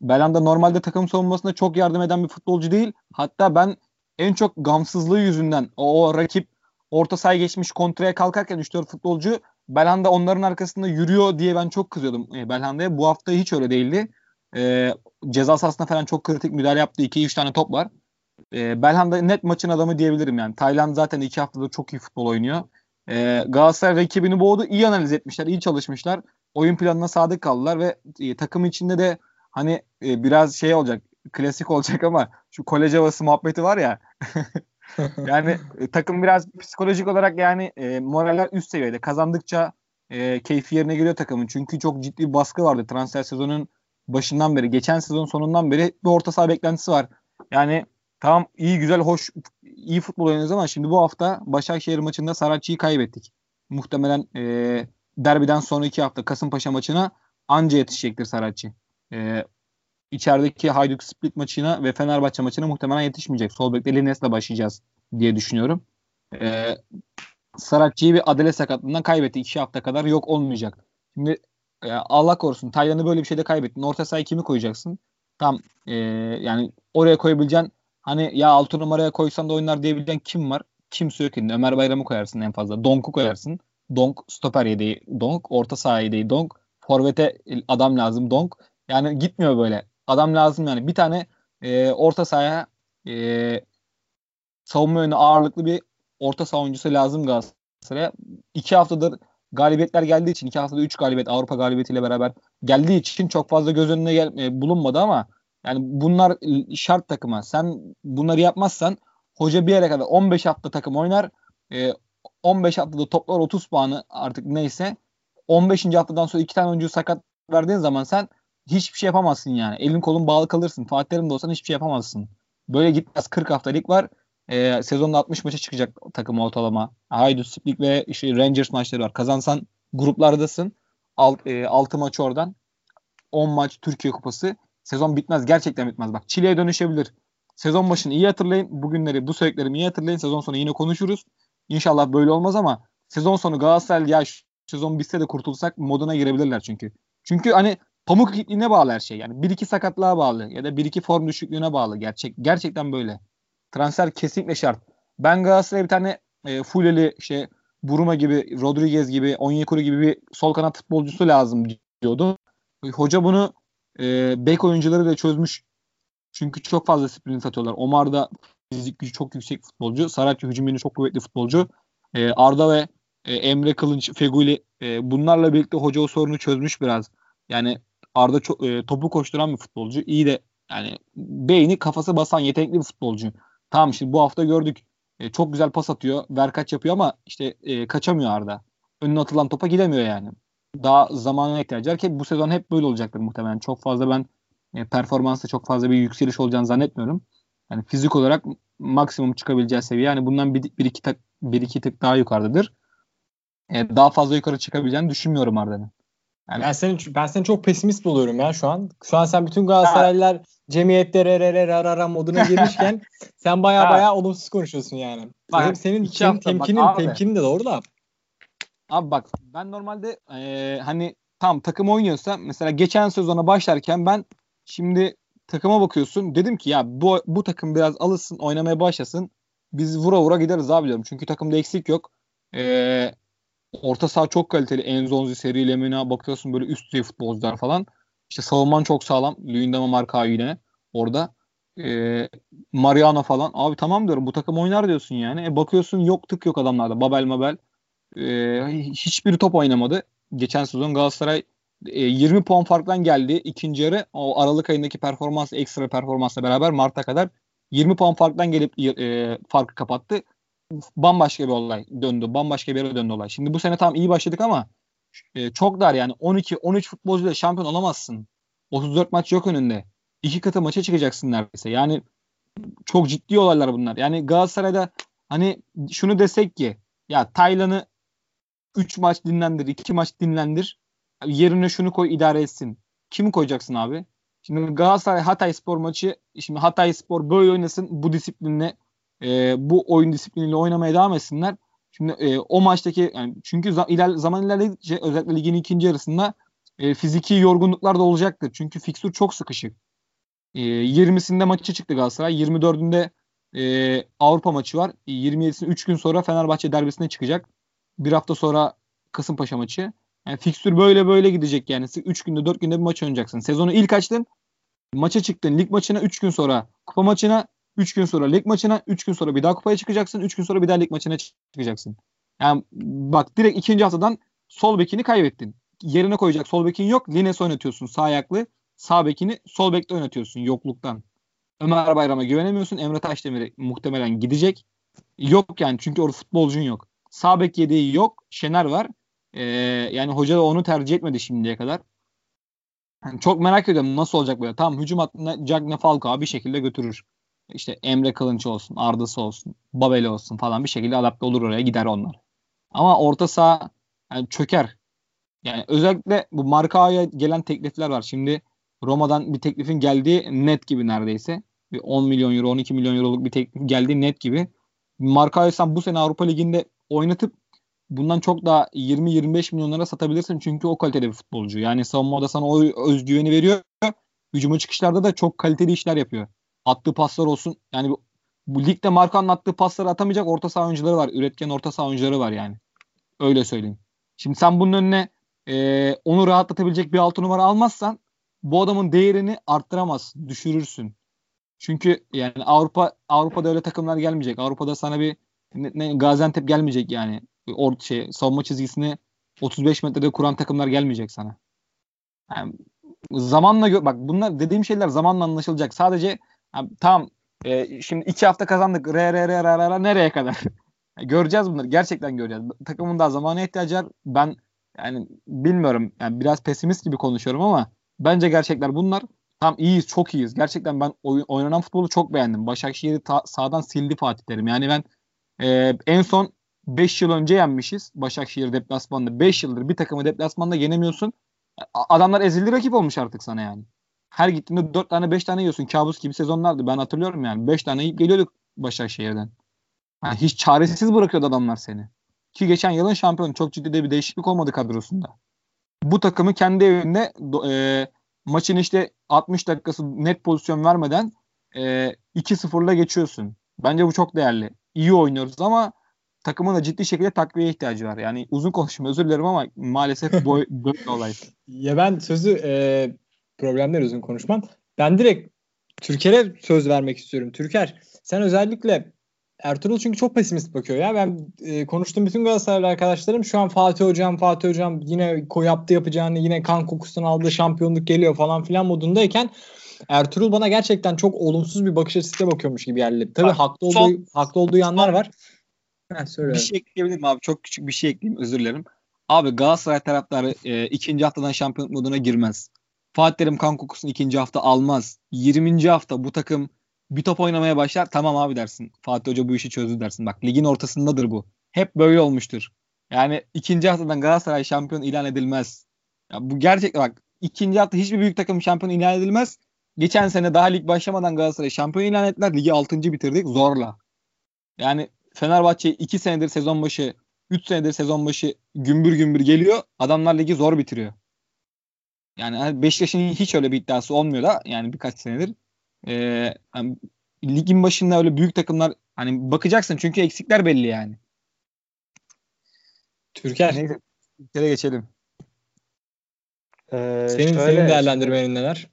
Belanda normalde takım savunmasında çok yardım eden bir futbolcu değil. Hatta ben en çok gamsızlığı yüzünden o, o rakip orta sahaya geçmiş kontraya kalkarken 3-4 futbolcu Belhanda onların arkasında yürüyor diye ben çok kızıyordum e, Belhanda'ya. Bu hafta hiç öyle değildi. E, ceza sahasında falan çok kritik müdahale yaptı. 2-3 tane top var. E, Belhanda net maçın adamı diyebilirim yani. Tayland zaten 2 haftada çok iyi futbol oynuyor. E, Galatasaray rakibini boğdu. İyi analiz etmişler, iyi çalışmışlar. Oyun planına sadık kaldılar ve e, takım içinde de hani e, biraz şey olacak, klasik olacak ama şu kolej havası muhabbeti var ya. yani e, takım biraz psikolojik olarak yani e, moraller üst seviyede. Kazandıkça e, keyfi yerine geliyor takımın. Çünkü çok ciddi bir baskı vardı transfer sezonun başından beri. Geçen sezon sonundan beri bir orta saha beklentisi var. Yani tamam iyi güzel hoş iyi futbol oynuyoruz ama şimdi bu hafta Başakşehir maçında Saratçı'yı kaybettik. Muhtemelen e, derbiden sonraki hafta Kasımpaşa maçına anca yetişecektir Saratçı. E, içerideki Hayduk Split maçına ve Fenerbahçe maçına muhtemelen yetişmeyecek. Sol bekle Lines'le başlayacağız diye düşünüyorum. Ee, Saratçı'yı bir adele sakatlığından kaybetti. iki hafta kadar yok olmayacak. Şimdi e, Allah korusun Taylan'ı böyle bir şeyde kaybettin. Orta sahaya kimi koyacaksın? Tam e, yani oraya koyabileceğin hani ya altı numaraya koysan da oynar diyebilen kim var? kimse yok elinde. Ömer Bayram'ı koyarsın en fazla. Donk'u koyarsın. Donk stoper yedeği Donk. Orta saha yedeği Donk. Forvet'e adam lazım Donk. Yani gitmiyor böyle. Adam lazım yani. Bir tane e, orta sahaya e, savunma yönü ağırlıklı bir orta saha oyuncusu lazım Galatasaray'a. İki haftadır galibiyetler geldiği için iki haftada üç galibiyet Avrupa galibiyetiyle beraber geldiği için çok fazla göz önüne gel, e, bulunmadı ama yani bunlar şart takıma. Sen bunları yapmazsan hoca bir yere kadar 15 hafta takım oynar. E, 15 haftada toplar 30 puanı artık neyse. 15. haftadan sonra iki tane oyuncu sakat verdiğin zaman sen hiçbir şey yapamazsın yani. Elin kolun bağlı kalırsın. Fatih Terim de olsan hiçbir şey yapamazsın. Böyle gitmez. 40 haftalık var. E, sezonda 60 maça çıkacak takım ortalama. Haydi Split ve işte Rangers maçları var. Kazansan gruplardasın. Alt, e, 6 maç oradan. 10 maç Türkiye Kupası. Sezon bitmez. Gerçekten bitmez. Bak Çile'ye dönüşebilir. Sezon başını iyi hatırlayın. Bugünleri, bu söylediklerimi iyi hatırlayın. Sezon sonu yine konuşuruz. İnşallah böyle olmaz ama sezon sonu Galatasaray ya sezon bitse de kurtulsak moduna girebilirler çünkü. Çünkü hani pamuk ipliğine bağlı her şey. Yani bir iki sakatlığa bağlı ya da bir iki form düşüklüğüne bağlı. Gerçek gerçekten böyle. Transfer kesinlikle şart. Ben Galatasaray'a bir tane e, Fuleli işte Buruma gibi, Rodriguez gibi, Onyekuru gibi bir sol kanat futbolcusu lazım diyordu. Hoca bunu e, bek oyuncuları da çözmüş. Çünkü çok fazla sprint atıyorlar. Omar da fizik gücü çok yüksek futbolcu. Saratçı hücum yönü çok kuvvetli futbolcu. E, Arda ve e, Emre Kılınç, Feguli e, bunlarla birlikte hoca o sorunu çözmüş biraz. Yani Arda çok, e, topu koşturan bir futbolcu. İyi de yani beyni kafası basan yetenekli bir futbolcu. Tamam şimdi bu hafta gördük. E, çok güzel pas atıyor. Ver kaç yapıyor ama işte e, kaçamıyor Arda. Önüne atılan topa gidemiyor yani. Daha zamana ihtiyacı var ki bu sezon hep böyle olacaktır muhtemelen. Çok fazla ben e, performansta çok fazla bir yükseliş olacağını zannetmiyorum. Yani fizik olarak maksimum çıkabileceği seviye yani bundan bir, bir iki tak bir iki tık daha yukarıdadır. E, daha fazla yukarı çıkabileceğini düşünmüyorum Arda'nın. Yani ben seni ben seni çok pesimist buluyorum ya şu an. Şu an sen bütün Galatasaraylılar cemiyette re re re ra ra ra moduna girmişken sen baya baya olumsuz konuşuyorsun yani. Bak, senin senin temkinin bak, temkinin de doğru da. Abi bak ben normalde e, hani tam takım oynuyorsa mesela geçen sezona başlarken ben şimdi takıma bakıyorsun dedim ki ya bu bu takım biraz alışsın oynamaya başlasın biz vura vura gideriz abi diyorum. Çünkü takımda eksik yok. E, orta saha çok kaliteli. Enzonzi, Seri Lemina bakıyorsun böyle üst düzey futbolcular falan. İşte savunman çok sağlam. Luyendama Marka yine orada. E, Mariano falan. Abi tamam diyorum bu takım oynar diyorsun yani. E, bakıyorsun yok tık yok adamlarda. Babel Mabel. E, hiçbiri top oynamadı. Geçen sezon Galatasaray e, 20 puan farktan geldi. ikinci yarı o Aralık ayındaki performans ekstra performansla beraber Mart'a kadar 20 puan farktan gelip e, farkı kapattı bambaşka bir olay döndü. Bambaşka bir yere döndü olay. Şimdi bu sene tam iyi başladık ama e, çok dar yani 12-13 futbolcuyla şampiyon olamazsın. 34 maç yok önünde. İki katı maça çıkacaksın neredeyse. Yani çok ciddi olaylar bunlar. Yani Galatasaray'da hani şunu desek ki ya Taylan'ı 3 maç dinlendir, 2 maç dinlendir. Yerine şunu koy idare etsin. Kimi koyacaksın abi? Şimdi Galatasaray Hatay Spor maçı şimdi Hatay Spor böyle oynasın bu disiplinle e, bu oyun disipliniyle oynamaya devam etsinler. Şimdi e, o maçtaki yani çünkü za, iler, zaman ilerledikçe özellikle ligin ikinci yarısında e, fiziki yorgunluklar da olacaktır. Çünkü fiksür çok sıkışık. E, 20'sinde maçı çıktı Galatasaray. 24'ünde e, Avrupa maçı var. 27'sinde 3 gün sonra Fenerbahçe derbisine çıkacak. Bir hafta sonra Kasımpaşa maçı. Yani fikstür böyle böyle gidecek yani. 3 günde 4 günde bir maç oynayacaksın. Sezonu ilk açtın. Maça çıktın. Lig maçına 3 gün sonra. Kupa maçına 3 gün sonra lig maçına, 3 gün sonra bir daha kupaya çıkacaksın, 3 gün sonra bir daha lig maçına çıkacaksın. Yani bak direkt ikinci haftadan sol bekini kaybettin. Yerine koyacak sol bekin yok. Lines oynatıyorsun sağ ayaklı. Sağ bekini sol bekte oynatıyorsun yokluktan. Ömer Bayram'a güvenemiyorsun. Emre Taşdemir'e muhtemelen gidecek. Yok yani çünkü orada futbolcun yok. Sağ bek yedeği yok. Şener var. Ee, yani hoca da onu tercih etmedi şimdiye kadar. Yani çok merak ediyorum nasıl olacak böyle. Tamam hücum hattında Cagne Falcao bir şekilde götürür işte Emre Kılınç olsun, Arda'sı olsun, Babel olsun falan bir şekilde adapte olur oraya gider onlar. Ama orta saha yani çöker. Yani özellikle bu Markao'ya gelen teklifler var. Şimdi Roma'dan bir teklifin geldiği net gibi neredeyse. Bir 10 milyon euro, 12 milyon euroluk bir teklif geldiği net gibi. Markao'yu sen bu sene Avrupa Ligi'nde oynatıp bundan çok daha 20-25 milyonlara satabilirsin. Çünkü o kalitede bir futbolcu. Yani savunmada sana o özgüveni veriyor. Hücuma çıkışlarda da çok kaliteli işler yapıyor attığı paslar olsun. Yani bu ligde Marco anlattığı pasları atamayacak orta saha oyuncuları var. Üretken orta saha oyuncuları var yani. Öyle söyleyeyim. Şimdi sen bunun önüne e, onu rahatlatabilecek bir altı numara almazsan bu adamın değerini arttıramazsın. Düşürürsün. Çünkü yani Avrupa Avrupa'da öyle takımlar gelmeyecek. Avrupa'da sana bir ne, ne, Gaziantep gelmeyecek yani. Or, şey, savunma çizgisini 35 metrede kuran takımlar gelmeyecek sana. Yani zamanla bak bunlar dediğim şeyler zamanla anlaşılacak. Sadece yani, tamam e, şimdi iki hafta kazandık. Re re re re re, re nereye kadar? göreceğiz bunları. Gerçekten göreceğiz. Takımın daha zamana ihtiyacı var. Ben yani bilmiyorum. Yani biraz pesimist gibi konuşuyorum ama bence gerçekler bunlar. Tam iyiyiz, çok iyiyiz. Gerçekten ben oy, oynanan futbolu çok beğendim. Başakşehir'i ta, sağdan sildi Fatih Terim. Yani ben e, en son 5 yıl önce yenmişiz Başakşehir deplasmanında. 5 yıldır bir takımı deplasmanda yenemiyorsun. Adamlar ezildi rakip olmuş artık sana yani. Her gittiğinde 4 tane 5 tane yiyorsun. Kabus gibi sezonlardı. Ben hatırlıyorum yani. 5 tane yiyip geliyorduk Başakşehir'den. Yani hiç çaresiz bırakıyordu adamlar seni. Ki geçen yılın şampiyonu çok ciddi de bir değişiklik olmadı kadrosunda. Bu takımı kendi evinde e, maçın işte 60 dakikası net pozisyon vermeden e, 2-0'la geçiyorsun. Bence bu çok değerli. İyi oynuyoruz ama takımın da ciddi şekilde takviye ihtiyacı var. Yani uzun konuşma özür dilerim ama maalesef bu böyle olay. Ya ben sözü e, problemler uzun konuşmam. Ben direkt Türker'e söz vermek istiyorum. Türker sen özellikle Ertuğrul çünkü çok pesimist bakıyor ya. Ben e, konuştuğum bütün Galatasaraylı arkadaşlarım şu an Fatih Hocam, Fatih Hocam yine yaptı yapacağını, yine kan kokusundan aldığı şampiyonluk geliyor falan filan modundayken Ertuğrul bana gerçekten çok olumsuz bir bakış açısıyla bakıyormuş gibi yerli. Tabii Bak, haklı olduğu son, haklı olduğu yanlar var. Ha, bir şey ekleyebilirim abi. Çok küçük bir şey ekleyeyim. Özür dilerim. Abi Galatasaray taraftarı e, ikinci haftadan şampiyon moduna girmez. Fatih Terim kan kokusunu ikinci hafta almaz. 20. hafta bu takım bir top oynamaya başlar. Tamam abi dersin. Fatih Hoca bu işi çözdü dersin. Bak ligin ortasındadır bu. Hep böyle olmuştur. Yani ikinci haftadan Galatasaray şampiyon ilan edilmez. Ya bu gerçekten bak ikinci hafta hiçbir büyük takım şampiyon ilan edilmez. Geçen sene daha lig başlamadan Galatasaray şampiyon ilan ettiler. Ligi 6. bitirdik zorla. Yani Fenerbahçe 2 senedir sezon başı 3 senedir sezon başı gümbür gümbür geliyor. Adamlar ligi zor bitiriyor. Yani Beşiktaş'ın hiç öyle bir iddiası olmuyor da yani birkaç senedir. Ee, yani ligin başında öyle büyük takımlar hani bakacaksın çünkü eksikler belli yani. Türker. Neyse. Türker'e geçelim. Ee, senin, şöyle, senin değerlendirmenin neler?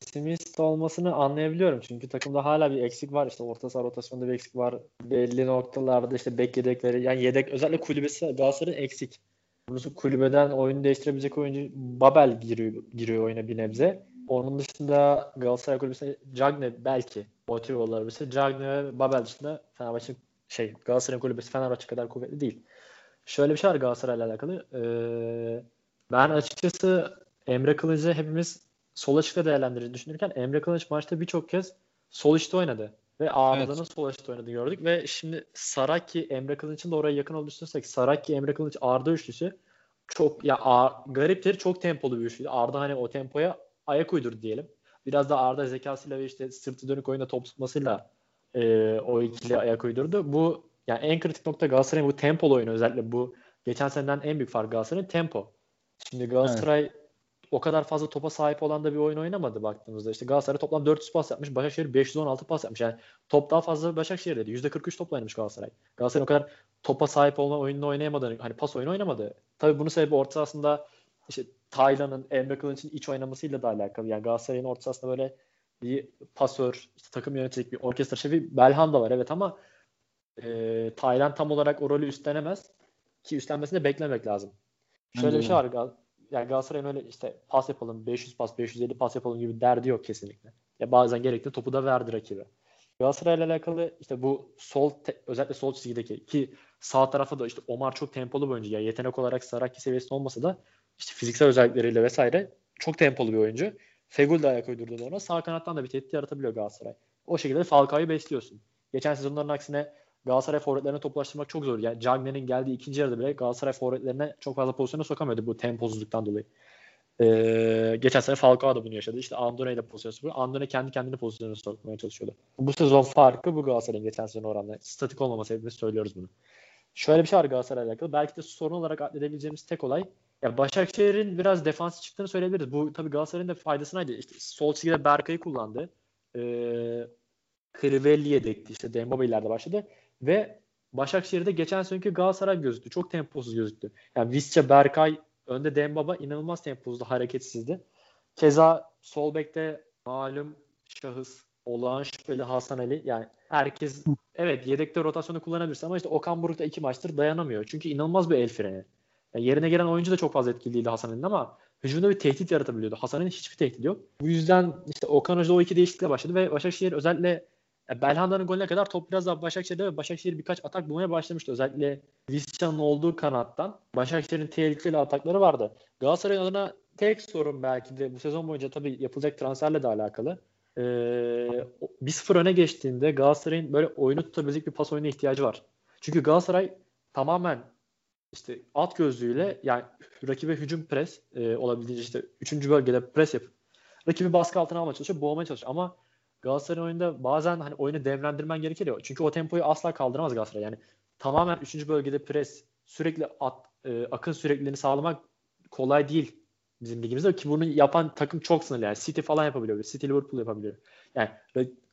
Pesimist olmasını anlayabiliyorum. Çünkü takımda hala bir eksik var. İşte orta saha rotasyonunda bir eksik var. Belli noktalarda işte bek yedekleri. Yani yedek özellikle kulübesi Galatasaray'ın eksik. Bunu kulübeden oyunu değiştirebilecek oyuncu Babel giriyor, giriyor oyuna bir nebze. Onun dışında Galatasaray kulübüsünde Cagne belki motive olabilir. Cagne ve Babel dışında Fenerbahçe şey Galatasaray kulübesi Fenerbahçe kadar kuvvetli değil. Şöyle bir şey var Galatasaray'la alakalı. Ee, ben açıkçası Emre Kılıç'ı hepimiz sol açıkta değerlendireceğini düşünürken Emre Kılıç maçta birçok kez sol içte oynadı. Ve ağırlığını evet. sol açıkta oynadı gördük. Ve şimdi Saraki, Emre Kılıç'ın da oraya yakın olduğunu düşünürsek Saraki, Emre Kılıç, Arda üçlüsü çok ya a, gariptir çok tempolu bir üçlüydü. Arda hani o tempoya ayak uydurdu diyelim. Biraz da Arda zekasıyla ve işte sırtı dönük oyunda top tutmasıyla e, o ikili ayak uydurdu. Bu yani en kritik nokta Galatasaray'ın bu tempolu oyunu özellikle bu geçen seneden en büyük fark Galatasaray'ın tempo. Şimdi Galatasaray evet. O kadar fazla topa sahip olan da bir oyun oynamadı baktığımızda. İşte Galatasaray toplam 400 pas yapmış. Başakşehir 516 pas yapmış. Yani top daha fazla Başakşehir'deydi. %43 topla oynamış Galatasaray. Galatasaray o kadar topa sahip olma oyununu oynayamadı. Hani pas oyunu oynamadı. Tabii bunun sebebi orta aslında işte Taylan'ın, Emre Kılıç'ın iç oynamasıyla da alakalı. Yani Galatasaray'ın ortasında böyle bir pasör, işte takım yönetecek bir orkestra şefi Belhanda var evet ama e, Taylan tam olarak o rolü üstlenemez ki üstlenmesini de beklemek lazım. Şöyle bir şey var. Yani Galatasaray'ın öyle işte pas yapalım, 500 pas, 550 pas yapalım gibi derdi yok kesinlikle. Ya bazen gerekli topu da verdi rakibe. Galatasaray'la alakalı işte bu sol özellikle sol çizgideki ki sağ tarafa da işte Omar çok tempolu bir oyuncu. Yani yetenek olarak Saraki seviyesinde olmasa da işte fiziksel özellikleriyle vesaire çok tempolu bir oyuncu. Fegül de ayak uydurdu ona. Sağ kanattan da bir tehdit yaratabiliyor Galatasaray. O şekilde Falcao'yu besliyorsun. Geçen sezonların aksine Galatasaray forvetlerine toplaştırmak çok zor. Yani Cagne'nin geldiği ikinci yarıda bile Galatasaray forvetlerine çok fazla pozisyona sokamıyordu bu temposuzluktan dolayı. Ee, geçen sene Falcao da bunu yaşadı. İşte Andone ile pozisyon sokuyor. Andone kendi kendine pozisyona sokmaya çalışıyordu. Bu sezon farkı bu Galatasaray'ın geçen sene oranla. Statik olmaması hepimiz söylüyoruz bunu. Şöyle bir şey var Galatasaray'la alakalı. Belki de sorun olarak adledebileceğimiz tek olay ya Başakşehir'in biraz defans çıktığını söyleyebiliriz. Bu tabii Galatasaray'ın da faydasınaydı. İşte sol çizgide Berkay'ı kullandı. Ee, Crivelli yedekti. İşte Demba ileride başladı. Ve Başakşehir'de geçen seneki Galatasaray gözüktü. Çok temposuz gözüktü. Yani Visca, Berkay, önde Dembaba inanılmaz temposuzdu, hareketsizdi. Keza sol bekte malum şahıs olağan şüpheli Hasan Ali. Yani herkes evet yedekte rotasyonu kullanabilirsin ama işte Okan Buruk da iki maçtır dayanamıyor. Çünkü inanılmaz bir el freni. Yani yerine gelen oyuncu da çok fazla etkili değildi Hasan Ali'nin ama hücumda bir tehdit yaratabiliyordu. Hasan'ın hiçbir tehdit yok. Bu yüzden işte Okan Hoca o iki değişiklikle başladı ve Başakşehir özellikle Belhanda'nın golüne kadar top biraz daha Başakşehir'de ve Başakşehir birkaç atak bulmaya başlamıştı. Özellikle Visca'nın olduğu kanattan Başakşehir'in tehlikeli atakları vardı. Galatasaray'ın adına tek sorun belki de bu sezon boyunca tabii yapılacak transferle de alakalı. Ee, 1-0 öne geçtiğinde Galatasaray'ın böyle oyunu tutabilecek bir pas oyuna ihtiyacı var. Çünkü Galatasaray tamamen işte alt gözlüğüyle yani rakibe hücum pres e, olabildiğince işte 3. bölgede pres yapıp rakibi baskı altına almaya çalışıyor, boğmaya çalışıyor. Ama Galatasaray oyunda bazen hani oyunu devlendirmen gerekir ya. Çünkü o tempoyu asla kaldıramaz Galatasaray. Yani tamamen 3. bölgede pres, sürekli at, e, akın sürekliliğini sağlamak kolay değil bizim ligimizde ki bunu yapan takım çok sınırlı yani City falan yapabiliyor. City Liverpool yapabiliyor. Yani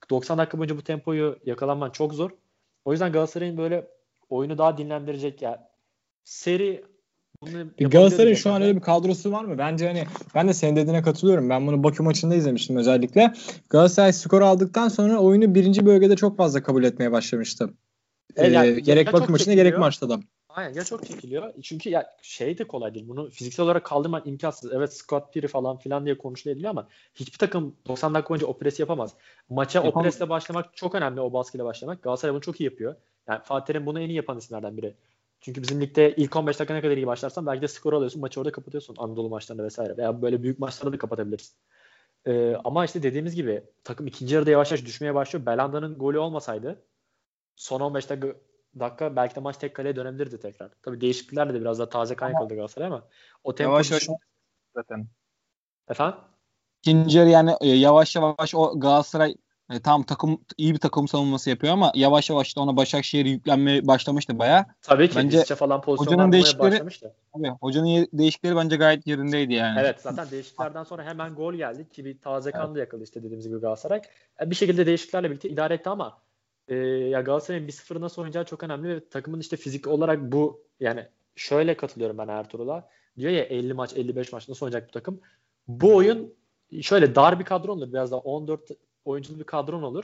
90 dakika boyunca bu tempoyu yakalanman çok zor. O yüzden Galatasaray'ın böyle oyunu daha dinlendirecek yani seri Galatasaray'ın şu an öyle bir kadrosu var mı? Bence hani ben de senin dediğine katılıyorum. Ben bunu Bakü maçında izlemiştim özellikle. Galatasaray skor aldıktan sonra oyunu birinci bölgede çok fazla kabul etmeye başlamıştı. Evet, yani, ee, gerek Bakü maçında gerek maçta da. Aynen ya çok çekiliyor. Çünkü ya şey de kolay değil. Bunu fiziksel olarak kaldırmak imkansız. Evet Scott Piri falan filan diye konuşuluyor ama hiçbir takım 90 dakika boyunca o presi yapamaz. Maça Yapamam. o presle başlamak çok önemli. O baskıyla başlamak. Galatasaray bunu çok iyi yapıyor. Yani Fatih'in bunu en iyi yapan isimlerden biri. Çünkü bizim ligde ilk 15 dakika ne kadar iyi başlarsan belki de skor alıyorsun. Maçı orada kapatıyorsun Anadolu maçlarında vesaire. Veya böyle büyük maçlarda da kapatabilirsin. Ee, ama işte dediğimiz gibi takım ikinci yarıda yavaş yavaş düşmeye başlıyor. Belanda'nın golü olmasaydı son 15 dakika, dakika belki de maç tek kaleye dönebilirdi tekrar. Tabii değişikliklerle de biraz daha taze kan yakaladı Galatasaray ama o tempo yavaş yavaş zaten. Efendim? İkinci yarı yani e, yavaş yavaş o Galatasaray e, tam takım iyi bir takım savunması yapıyor ama yavaş yavaş da ona Başakşehir yüklenmeye başlamıştı baya. Tabii ki bence falan hocanın değişikleri, başlamıştı. Tabii, hocanın değişikleri bence gayet yerindeydi yani. Evet zaten değişikliklerden sonra hemen gol geldi ki bir taze kan da yakaladı işte dediğimiz gibi Galatasaray. E, bir şekilde değişikliklerle birlikte idare etti ama e, ya Galatasaray'ın 1-0 nasıl oynayacağı çok önemli ve takımın işte fizik olarak bu yani şöyle katılıyorum ben Ertuğrul'a. Diyor ya 50 maç 55 maç nasıl oynayacak bu takım? Bu oyun şöyle dar bir kadro olur biraz daha 14 oyunculu bir kadron olur.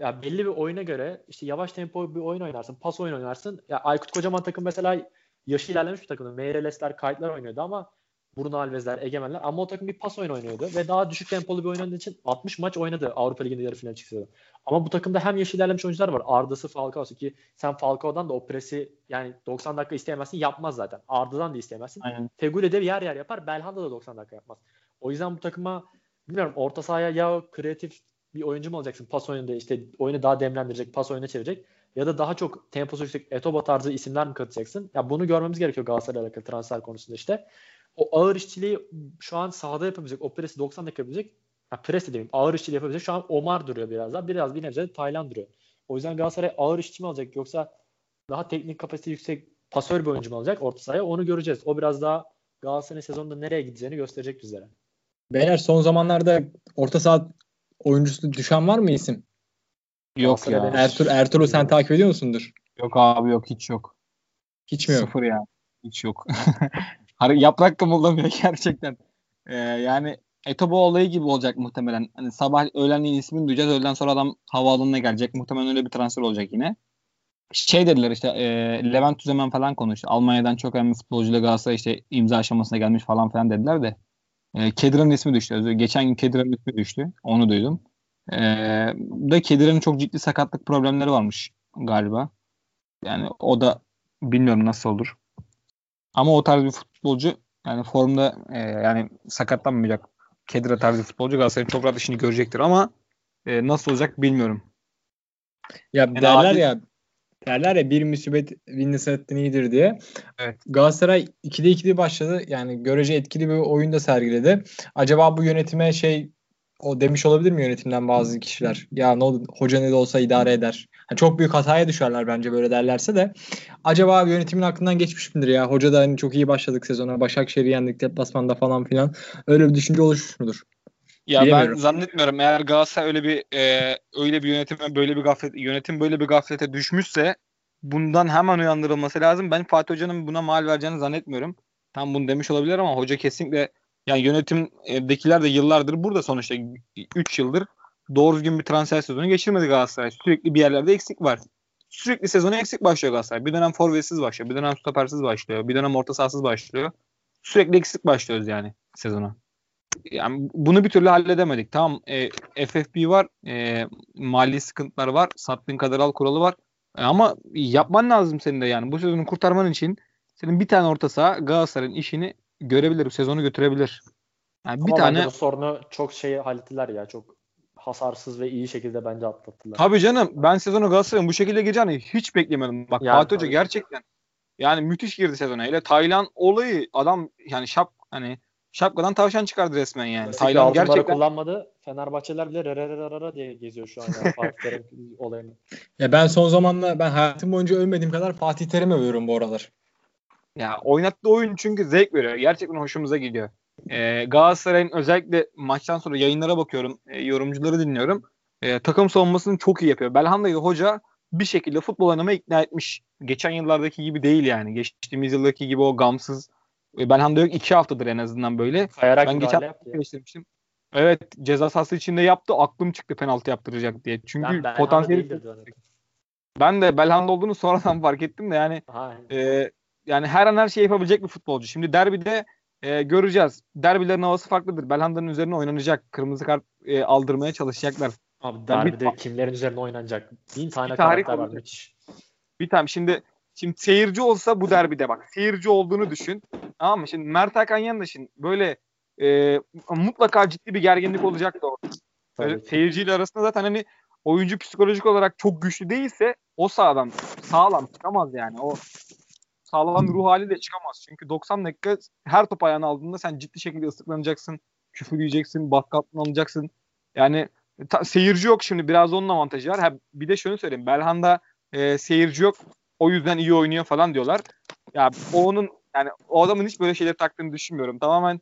Ya belli bir oyuna göre işte yavaş tempo bir oyun oynarsın, pas oyun oynarsın. Ya Aykut Kocaman takım mesela yaşı ilerlemiş bir takımdı. Meyrelesler, Kayıtlar oynuyordu ama Bruno Alves'ler, Egemenler ama o takım bir pas oyun oynuyordu ve daha düşük tempolu bir oynadığı için 60 maç oynadı Avrupa Ligi'nde yarı final çıktı. Ama bu takımda hem yaşı ilerlemiş oyuncular var. Arda'sı Falcao'su ki sen Falcao'dan da o presi yani 90 dakika isteyemezsin yapmaz zaten. Arda'dan da isteyemezsin. Aynen. Fegüli de yer yer yapar. Belhanda da 90 dakika yapmaz. O yüzden bu takıma bilmiyorum orta sahaya ya kreatif bir oyuncu mu olacaksın pas oyununda işte oyunu daha demlendirecek, pas oyuna çevirecek ya da daha çok temposu yüksek Etoba tarzı isimler mi katacaksın? Ya bunu görmemiz gerekiyor Galatasaray'la alakalı transfer konusunda işte. O ağır işçiliği şu an sahada yapabilecek, o presi 90 dakika yapabilecek. Ha, pres de demeyeyim, ağır işçiliği yapabilecek. Şu an Omar duruyor biraz daha. Biraz bir nebze de Tayland duruyor. O yüzden Galatasaray ağır işçi mi alacak yoksa daha teknik kapasite yüksek pasör bir oyuncu mu alacak orta sahaya onu göreceğiz. O biraz daha Galatasaray'ın sezonunda nereye gideceğini gösterecek bizlere. Beyler son zamanlarda orta saha oyuncusu düşen var mı isim? Yok ya. Ertuğrul, Ertuğrul sen takip ediyor musundur? Yok abi yok hiç yok. Hiç mi yok? Sıfır yani. Hiç yok. Yaprak kımıldamıyor gerçekten. Ee, yani Etobo olayı gibi olacak muhtemelen. Hani sabah öğlenliğin ismini duyacağız. Öğleden sonra adam havaalanına gelecek. Muhtemelen öyle bir transfer olacak yine. Şey dediler işte e, Levent Tüzemen falan konuştu. Almanya'dan çok önemli futbolcuyla Galatasaray işte imza aşamasına gelmiş falan filan dediler de. E, Kedira'nın ismi düştü. Geçen gün Kedira'nın ismi düştü. Onu duydum. E, da Kedira'nın çok ciddi sakatlık problemleri varmış galiba. Yani o da bilmiyorum nasıl olur. Ama o tarz bir futbolcu yani formda e, yani sakatlanmayacak Kedira tarzı futbolcu Galatasaray'ın çok rahat işini görecektir ama e, nasıl olacak bilmiyorum. Ya yani derler abi, ya derler ya bir musibet bin iyidir diye. Evet. Galatasaray 2'de 2'de başladı. Yani görece etkili bir oyun da sergiledi. Acaba bu yönetime şey o demiş olabilir mi yönetimden bazı kişiler? Ya ne oldu hoca ne de olsa idare eder. Yani çok büyük hataya düşerler bence böyle derlerse de. Acaba yönetimin aklından geçmiş midir ya? Hoca da hani çok iyi başladık sezona. Başakşehir'i yendik deplasmanda falan filan. Öyle bir düşünce oluşmuş mudur? Ya Bilemiyorum. ben zannetmiyorum eğer Galatasaray öyle bir e, öyle bir yönetime böyle bir gaflet yönetim böyle bir gaflete düşmüşse bundan hemen uyandırılması lazım. Ben Fatih Hoca'nın buna mal vereceğini zannetmiyorum. Tam bunu demiş olabilir ama hoca kesinlikle yani yönetimdekiler de yıllardır burada sonuçta 3 yıldır doğru düzgün bir transfer sezonu geçirmedi Galatasaray. Sürekli bir yerlerde eksik var. Sürekli sezonu eksik başlıyor Galatasaray. Bir dönem forvetsiz başlıyor. Bir dönem stopersiz başlıyor. Bir dönem orta sahasız başlıyor. Sürekli eksik başlıyoruz yani sezona. Yani bunu bir türlü halledemedik. Tamam e, FFP var. E, mali sıkıntılar var. Sattığın kadar al kuralı var. E, ama yapman lazım senin de yani. Bu sezonu kurtarman için senin bir tane orta saha Galatasaray'ın işini görebilir. Sezonu götürebilir. Yani bir Ama tane bu sorunu çok şey hallettiler ya. Çok hasarsız ve iyi şekilde bence atlattılar. Tabii canım ben sezonu Galatasaray'ın bu şekilde gireceğini hiç beklemiyordum. Bak Yani Fatih Hoca gerçekten yani müthiş girdi sezona. Hele Taylan olayı adam yani şap hani şapkadan tavşan çıkardı resmen yani. Taylan gerçekten kullanmadı. Fenerbahçeliler bile rarararara diye geziyor şu an yani Fatih Terim olayını. Ya ben son zamanla ben hayatım boyunca övmediğim kadar Fatih Terim'i övüyorum bu aralar. ya oynattığı oyun çünkü zevk veriyor. Gerçekten hoşumuza gidiyor. Ee, Galatasaray'ın özellikle maçtan sonra yayınlara bakıyorum. e, yorumcuları dinliyorum. E, takım savunmasını çok iyi yapıyor. Belhanda'yı hoca bir şekilde futbol oynamaya ikna etmiş. Geçen yıllardaki gibi değil yani. Geçtiğimiz yıldaki gibi o gamsız. E, Belhanda yok. iki haftadır en azından böyle. Kayarak Ben geçen eleştirmiştim. Evet ceza sahası içinde yaptı. Aklım çıktı penaltı yaptıracak diye. Çünkü Ben potansiyeli ben de Belhanda olduğunu sonradan fark ettim de yani e, yani her an her şeyi yapabilecek bir futbolcu. Şimdi derbide e, göreceğiz. Derbilerin havası farklıdır. Belhanda'nın üzerine oynanacak. Kırmızı kart e, aldırmaya çalışacaklar. Abi Ben bir- derbide kimlerin üzerine oynanacak? Bin tane karakter var müthiş. Bir tane şimdi şimdi seyirci olsa bu derbide bak. Seyirci olduğunu düşün. Tamam mı? Şimdi Mert Hakan Yandaş'ın böyle e, mutlaka ciddi bir gerginlik olacak da orada. Tabii seyirciyle arasında zaten hani oyuncu psikolojik olarak çok güçlü değilse o sahadan sağlam çıkamaz yani. O sağlam ruh haliyle çıkamaz. Çünkü 90 dakika her top ayağına aldığında sen ciddi şekilde ıslıklanacaksın. Küfür yiyeceksin, baskı altına alacaksın. Yani ta- seyirci yok şimdi biraz onun avantajı var. Ha, bir de şunu söyleyeyim. Belhanda e, seyirci yok. O yüzden iyi oynuyor falan diyorlar. Ya o onun yani o adamın hiç böyle şeyler taktığını düşünmüyorum. Tamamen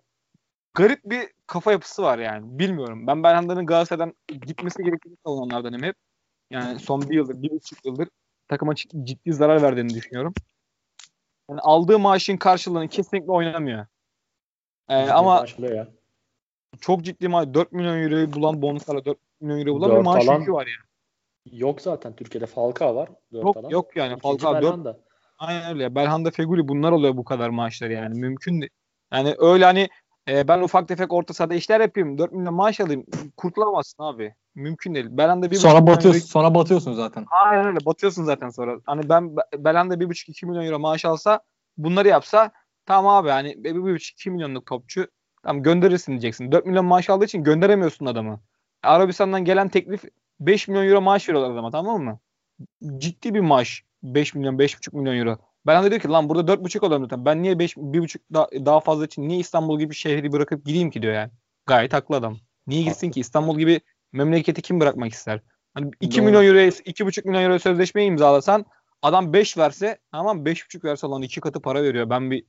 garip bir kafa yapısı var yani. Bilmiyorum. Ben Belhanda'nın Galatasaray'dan gitmesi gerektiğini savunanlardanım hep. Yani son bir yıldır, bir buçuk yıldır takıma ciddi, zarar verdiğini düşünüyorum. Yani aldığı maaşın karşılığını kesinlikle oynamıyor. Ee, ama ya. çok ciddi maaş. 4 milyon euroyu bulan bonuslarla 4 milyon euro bulan bir maaş yükü var yani. Yok zaten Türkiye'de Falcao var. Dört Yok adam. yok yani. Falcao 4 Belhanda. Aynen öyle. Belhanda Feguli bunlar oluyor bu kadar maaşlar yani. Mümkün değil. Yani öyle hani e, ben ufak tefek orta sahada işler yapayım. 4 milyon maaş alayım. Kurtulamazsın abi. Mümkün değil. Belhanda bir Sonra buçuk batıyorsun, euro- sonra batıyorsun zaten. Aynen öyle. Batıyorsun zaten sonra. Hani ben Belhanda 1,5-2 milyon euro maaş alsa bunları yapsa tamam abi hani 1,5-2 milyonluk topçu tamam gönderirsin diyeceksin. 4 milyon maaş aldığı için gönderemiyorsun adamı. Arabistan'dan gelen teklif 5 milyon euro maaş veriyorlar adama tamam mı? Ciddi bir maaş. 5 milyon 5,5 milyon euro. Ben de diyor ki lan burada 4,5 alıyorum zaten. Ben niye 5 1,5 daha, daha fazla için niye İstanbul gibi şehri bırakıp gideyim ki diyor yani. Gayet haklı adam. Niye gitsin ki? İstanbul gibi memleketi kim bırakmak ister? Hani 2 Doğru. milyon euroya 2,5 milyon euro sözleşmeyi imzalasan adam 5 verse tamam 5,5 verse lan 2 katı para veriyor. Ben bir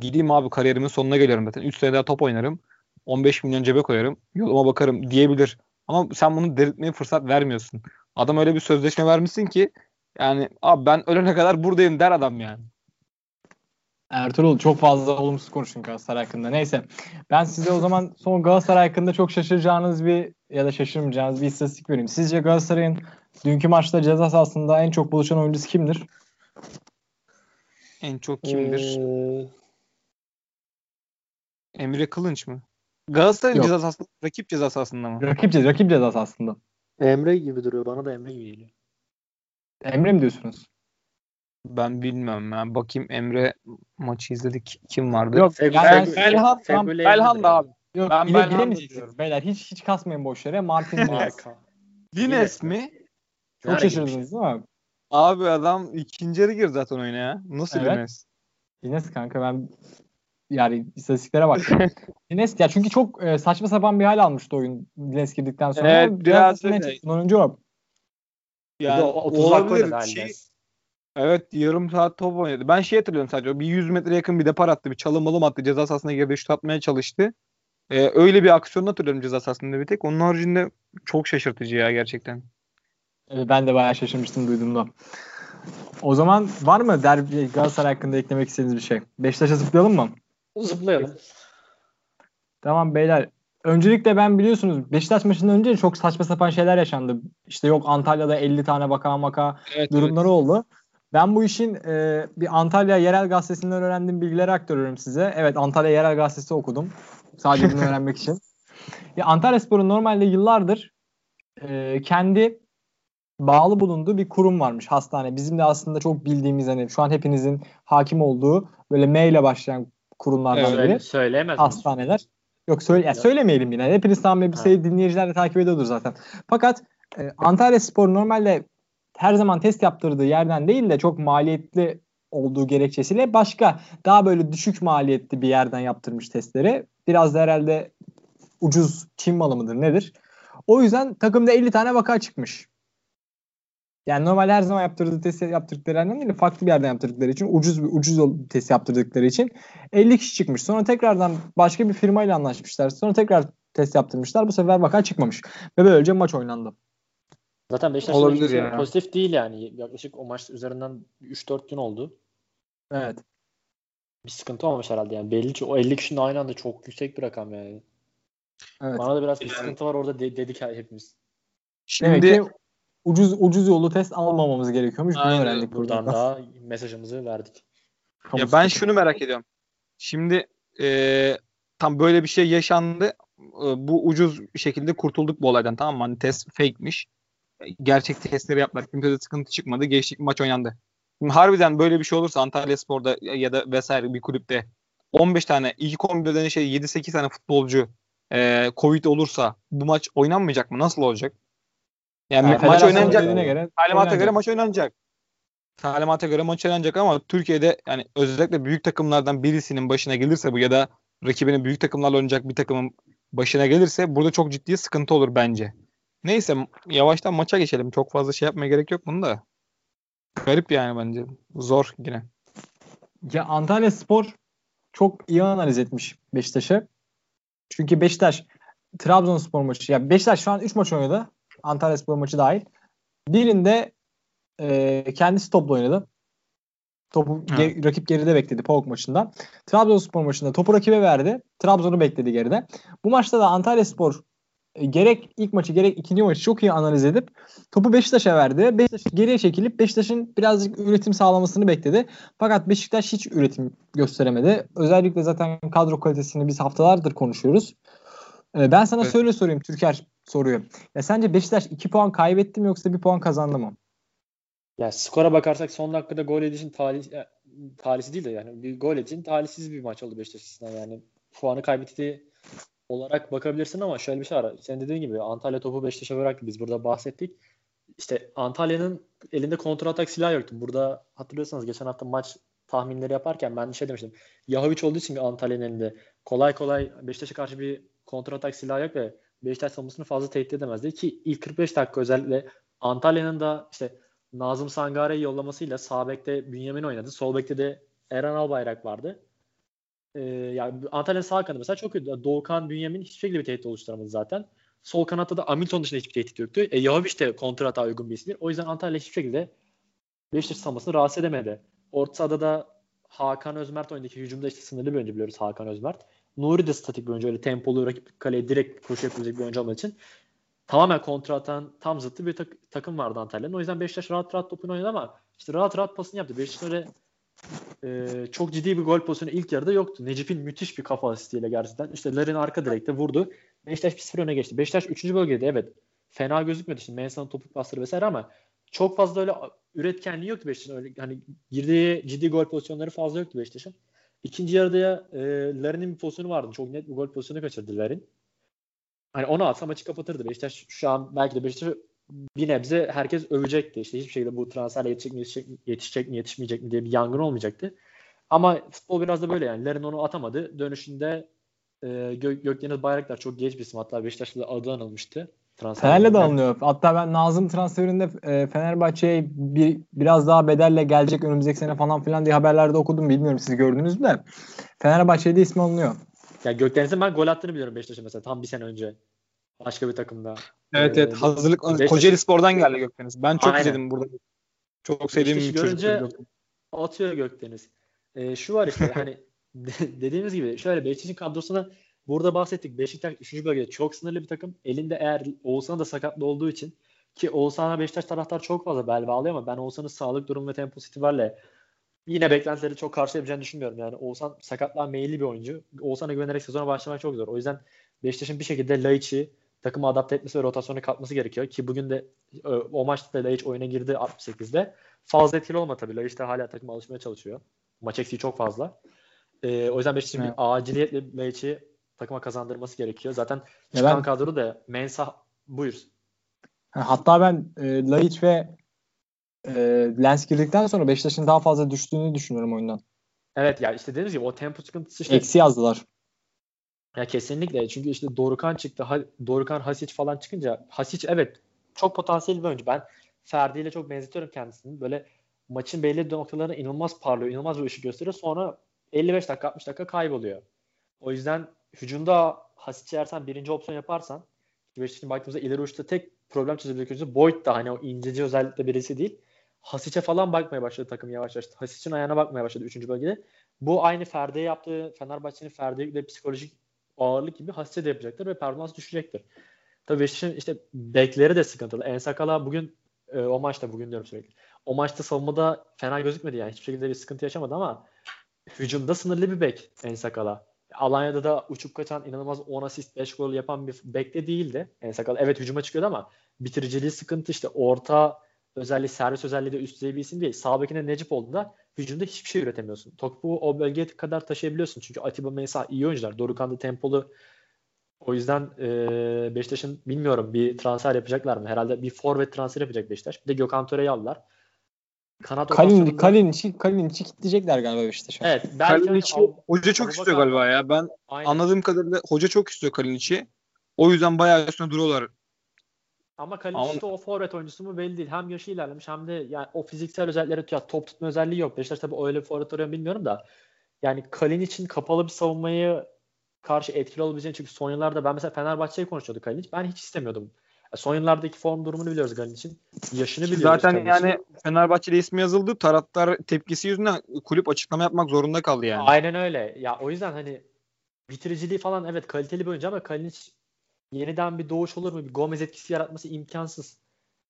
gideyim abi kariyerimin sonuna geliyorum zaten. 3 sene daha top oynarım. 15 milyon cebe koyarım. Yoluma bakarım diyebilir. Ama sen bunu delirtmeye fırsat vermiyorsun. Adam öyle bir sözleşme vermişsin ki yani abi ben ölene kadar buradayım der adam yani. Ertuğrul çok fazla olumsuz konuştun Galatasaray hakkında. Neyse. Ben size o zaman son Galatasaray hakkında çok şaşıracağınız bir ya da şaşırmayacağınız bir istatistik vereyim. Sizce Galatasaray'ın dünkü maçta ceza sahasında en çok buluşan oyuncusu kimdir? En çok kimdir? Ee, Emre Kılınç mı? Galatasaray'ın ceza sahasında, rakip ceza sahasında mı? Rakip, ceza, rakip ceza sahasında. Emre gibi duruyor. Bana da Emre gibi geliyor. Emre mi diyorsunuz? Ben bilmiyorum ya. Bakayım Emre maçı izledik. Kim vardı? Yok. Fegül- yani Fegül- Belhan, tam, Emre'dir Belhan da abi. abi. Yok, Ben bilemeyeceksiniz. diyorum. Beyler hiç hiç kasmayın boş yere. Martin Dines. Harika. Dines mi? Çok Nerede şaşırdınız değil mi? Abi adam ikinci yarı girdi zaten oyuna ya. Nasıl Evet. Dines? Dines kanka ben yani istatistiklere bak. Dines ya çünkü çok e, saçma sapan bir hal almıştı oyun Dines girdikten sonra. Evet, biraz en öyle. o. Yani, Yani 30 dakika olabilir. Şey, evet yarım saat top oynadı. Ben şey hatırlıyorum sadece. o Bir 100 metre yakın bir depar attı. Bir çalım attı. Ceza sahasına girdi. Şut atmaya çalıştı. Ee, öyle bir aksiyon hatırlıyorum ceza sahasında bir tek. Onun haricinde çok şaşırtıcı ya gerçekten. Ben de bayağı şaşırmıştım duyduğumda. O zaman var mı derbi Galatasaray hakkında eklemek istediğiniz bir şey? Beşiktaş'a zıplayalım mı? Zıplayalım. Tamam beyler. Öncelikle ben biliyorsunuz Beşiktaş maçından önce çok saçma sapan şeyler yaşandı. İşte yok Antalya'da 50 tane vaka maka Evet, durumları evet. oldu. Ben bu işin e, bir Antalya Yerel Gazetesi'nden öğrendiğim bilgileri aktarıyorum size. Evet Antalya Yerel Gazetesi okudum. Sadece bunu öğrenmek için. Ya Antalya Spor'un normalde yıllardır e, kendi bağlı bulunduğu bir kurum varmış hastane. Bizim de aslında çok bildiğimiz hani şu an hepinizin hakim olduğu böyle M ile başlayan kurumlardan Evet. biri. Söyle, söyleyemez? Hastaneler. Yok söyle, ya söylemeyelim yine. Hepiniz Ha. sayı dinleyiciler de takip ediyordur zaten. Fakat e, Antalya Spor normalde her zaman test yaptırdığı yerden değil de çok maliyetli olduğu gerekçesiyle başka daha böyle düşük maliyetli bir yerden yaptırmış testleri. Biraz da herhalde ucuz Çin malı mıdır nedir? O yüzden takımda 50 tane vaka çıkmış. Yani normalde her zaman yaptırdığı test yaptırdıkları yerden değil de farklı bir yerden yaptırdıkları için ucuz bir ucuz yol test yaptırdıkları için 50 kişi çıkmış. Sonra tekrardan başka bir firmayla anlaşmışlar. Sonra tekrar test yaptırmışlar. Bu sefer vaka çıkmamış. Ve böylece maç oynandı. Zaten Beşiktaş'ın Olabilir şey ya. pozitif değil yani. Yaklaşık o maç üzerinden 3-4 gün oldu. Evet. Bir sıkıntı olmamış herhalde yani. Belli ki o 50 kişinin aynı anda çok yüksek bir rakam yani. Evet. Bana da biraz bir sıkıntı var orada de- dedik hepimiz. Demek Şimdi ki ucuz ucuz yollu test almamamız gerekiyormuş. Bunu Aynen. öğrendik Buradan buradan. daha mesajımızı verdik. ya ben şunu merak ediyorum. Şimdi e, tam böyle bir şey yaşandı. E, bu ucuz bir şekilde kurtulduk bu olaydan tamam mı? Hani test fake'miş. E, Gerçek testleri yaptılar. Kimse de sıkıntı çıkmadı. Geçtik maç oynandı. Şimdi harbiden böyle bir şey olursa Antalya Spor'da ya da vesaire bir kulüpte 15 tane ilk 11'den şey 7-8 tane futbolcu e, Covid olursa bu maç oynanmayacak mı? Nasıl olacak? Yani Ha, maç oynanacak. göre Talimata göre maç oynanacak. Talimata göre maç oynanacak ama Türkiye'de yani özellikle büyük takımlardan birisinin başına gelirse bu ya da rakibinin büyük takımlarla oynayacak bir takımın başına gelirse burada çok ciddi sıkıntı olur bence. Neyse yavaştan maça geçelim. Çok fazla şey yapmaya gerek yok bunu da. Garip yani bence. Zor yine. Ya Antalya Spor çok iyi analiz etmiş Beşiktaş'ı. Çünkü Beşiktaş Trabzonspor maçı. Ya Beşiktaş şu an 3 maç oynadı. Antalya Spor maçı dahil. Birinde e, kendisi topla oynadı. Topu ge- rakip geride bekledi PAOK maçında. Trabzonspor maçında topu rakibe verdi. Trabzon'u bekledi geride. Bu maçta da Antalya Spor e, gerek ilk maçı gerek ikinci maçı çok iyi analiz edip topu Beşiktaş'a verdi. Beşiktaş geriye çekilip Beşiktaş'ın birazcık üretim sağlamasını bekledi. Fakat Beşiktaş hiç üretim gösteremedi. Özellikle zaten kadro kalitesini biz haftalardır konuşuyoruz. Ee, Ben sana Evet. söyle sorayım Türker soruyor. Ya sence Beşiktaş 2 puan kaybetti mi yoksa 1 puan kazandı mı? Ya skora bakarsak son dakikada gol edişin talih, ya, talihsiz değil de yani bir gol edişin talihsiz bir maç oldu Beşiktaş açısından yani puanı kaybettiği olarak bakabilirsin ama şöyle bir şey var. Senin dediğin gibi Antalya topu Beşiktaş'a bıraktı. Biz burada bahsettik. İşte Antalya'nın elinde kontratak silah yoktu. Burada hatırlıyorsanız geçen hafta maç tahminleri yaparken ben şey demiştim. Yahoviç olduğu için Antalya'nın elinde kolay kolay Beşiktaş'a karşı bir kontratak silah yok ve Beşiktaş savunmasını fazla tehdit edemezdi ki ilk 45 dakika özellikle Antalya'nın da işte Nazım Sangare'yi yollamasıyla sağ bekte Bünyamin oynadı. Sol bekte de Eren Albayrak vardı. Ee, yani Antalya'nın sağ kanadı mesela çok kötü. Doğukan, Bünyamin hiçbir şekilde bir tehdit oluşturamadı zaten. Sol kanatta da Hamilton dışında hiçbir tehdit yoktu. E, Yahoviç de kontra hata uygun bir isimdir. O yüzden Antalya hiçbir şekilde Beşiktaş savunmasını rahatsız edemedi. Orta sahada da Hakan Özmert oyundaki hücumda işte sınırlı bir oyuncu biliyoruz Hakan Özmert. Nuri de statik bir oyuncu öyle tempolu rakip kaleye direkt koşu yapabilecek bir oyuncu olmadığı için tamamen kontra atan tam zıttı bir tak- takım vardı Antalya'nın. O yüzden Beşiktaş rahat rahat topunu oynadı ama işte rahat rahat pasını yaptı. Beşiktaş öyle e, çok ciddi bir gol pozisyonu ilk yarıda yoktu. Necip'in müthiş bir kafa asistiyle gerçekten. İşte Larin arka direkte vurdu. Beşiktaş 1-0 öne geçti. Beşiktaş 3. bölgede evet fena gözükmüyordu şimdi Mensah'ın topuk pasları vesaire ama çok fazla öyle üretkenliği yoktu Beşiktaş'ın. Öyle hani girdiği ciddi gol pozisyonları fazla yoktu Beşiktaş'ın. İkinci yarıda ya e, Larin'in bir pozisyonu vardı. Çok net bir gol pozisyonu kaçırdı Larin. Hani onu atsa maçı kapatırdı. Beşiktaş şu an belki de Beşiktaş bir nebze herkes övecekti. İşte hiçbir şekilde bu transferle yetişecek mi, yetişecek, mi, yetişecek mi, yetişmeyecek mi diye bir yangın olmayacaktı. Ama futbol biraz da böyle yani. Larin onu atamadı. Dönüşünde e, Gö- Gökdeniz Bayraktar çok geç bir isim. Hatta Beşiktaş'ta da adı anılmıştı. Transfer Fener'le de alınıyor. Hatta ben Nazım transferinde e, Fenerbahçe'ye bir, biraz daha bedelle gelecek önümüzdeki sene falan filan diye haberlerde okudum. Bilmiyorum siz gördünüz mü de. Fenerbahçe'de ismi alınıyor. Yani Gökdeniz'in ben gol attığını biliyorum Beşiktaş'a mesela tam bir sene önce. Başka bir takımda. Evet Ee, evet hazırlık Beşiktaş- Kocaeli Spor'dan geldi Gökdeniz. Ben çok Aynen. izledim burada. Çok sevdiğim bir Beşiktaş'ı çocuk. görünce atıyor Gökdeniz. Ee, şu var işte hani de- dediğimiz gibi şöyle Beşiktaş'ın kadrosuna burada bahsettik. Beşiktaş 3. bölgede çok sınırlı bir takım. Elinde eğer Oğuzhan da sakatlı olduğu için ki Oğuzhan'a Beşiktaş taraftar çok fazla bel bağlıyor ama ben Oğuzhan'ın sağlık durumu ve temposu itibariyle yine beklentileri çok karşılayabileceğini düşünmüyorum. Yani Oğuzhan sakatlığa meyilli bir oyuncu. Oğuzhan'a güvenerek sezona başlamak çok zor. O yüzden Beşiktaş'ın bir şekilde Laiç'i takıma adapte etmesi ve rotasyona katması gerekiyor. Ki bugün de e, o maçta da Laiç oyuna girdi 68'de. Fazla etkili olma tabii. Laiç de hala takıma alışmaya çalışıyor. Maç eksiği çok fazla. E, o yüzden Beşiktaş'ın Evet. aciliyetle Laiç'i takıma kazandırması gerekiyor. Zaten Ya çıkan ben- kadro da Mensah buyur. Hatta ben e, Laiç ve e, Lens girdikten sonra Beşiktaş'ın daha fazla düştüğünü düşünüyorum oyundan. Evet ya işte dediğimiz gibi o tempo sıkıntısı işte Eksi yazdılar. Ya kesinlikle çünkü işte Dorukan çıktı. Ha, Dorukan Hasic falan çıkınca Hasic evet çok potansiyelli bir oyuncu. Ben Ferdi ile çok benzetiyorum kendisini. Böyle maçın belli noktalarına inanılmaz parlıyor. inanılmaz bir ışık gösteriyor. Sonra 55 dakika 60 dakika kayboluyor. O yüzden hücumda Hasic'i eğer sen birinci opsiyon yaparsan Beşiktaş'ın baktığımızda ileri uçta tek problem çözebilecek oyuncu Boyd da hani o inceci özellikle birisi değil. Hasic'e falan bakmaya başladı takım yavaş yavaş. Hasic'in ayağına bakmaya başladı 3. bölgede. Bu aynı Ferdi'ye yaptığı Fenerbahçe'nin Ferdi'ye psikolojik ağırlık gibi Hasic'e de yapacaktır ve performans düşecektir. Tabii Beşiktaş'ın işte bekleri de sıkıntılı. Ensakala bugün e, o maçta bugün diyorum sürekli. O maçta savunmada fena gözükmedi yani. Hiçbir şekilde bir sıkıntı yaşamadı ama hücumda sınırlı bir bek Ensakala. Alanya'da da uçup kaçan inanılmaz 10 asist 5 gol yapan bir bek de değildi. Ensakala evet hücuma çıkıyordu ama bitiriciliği sıkıntı işte orta özelliği servis özelliği de üst düzey bir isim değil. Sağ bekinde Necip olduğunda hücumda hiçbir şey üretemiyorsun. Topu o bölgeye kadar taşıyabiliyorsun. Çünkü Atiba Mensah iyi oyuncular. Dorukan da tempolu. O yüzden e, Beşiktaş'ın bilmiyorum bir transfer yapacaklar mı? Herhalde bir forvet transfer yapacak Beşiktaş. Bir de Gökhan Töre'yi aldılar. Kanat Kalin, Kalin'ci Kalin'ci kitleyecekler galiba Beşiktaş'a. Evet. Belki Kalinic'i hani Abu- hoca çok Abubakar- istiyor galiba ya. Ben Aynen. anladığım kadarıyla hoca çok istiyor Kalinic'i. O yüzden bayağı üstüne duruyorlar. Ama Kalinic Ama- işte o forvet oyuncusu mu belli değil. Hem yaşı ilerlemiş hem de yani o fiziksel özellikleri tutuyor. Top tutma özelliği yok. Beşiktaş tabii öyle bir forvet arıyor bilmiyorum da. Yani Kalinic'in kapalı bir savunmayı karşı etkili olabileceğini çünkü son yıllarda ben mesela Fenerbahçe'yi konuşuyorduk Kalinic. Ben hiç istemiyordum. Son yıllardaki form durumunu biliyoruz Kalinec'in. Yaşını biliyoruz. Zaten Kalinec'in. yani Fenerbahçe'de ismi yazıldı. Taraftar tepkisi yüzünden kulüp açıklama yapmak zorunda kaldı yani. Aynen öyle. Ya o yüzden hani bitiriciliği falan evet kaliteli bir oyuncu ama Kalinic yeniden bir doğuş olur mu? Bir Gomez etkisi yaratması imkansız.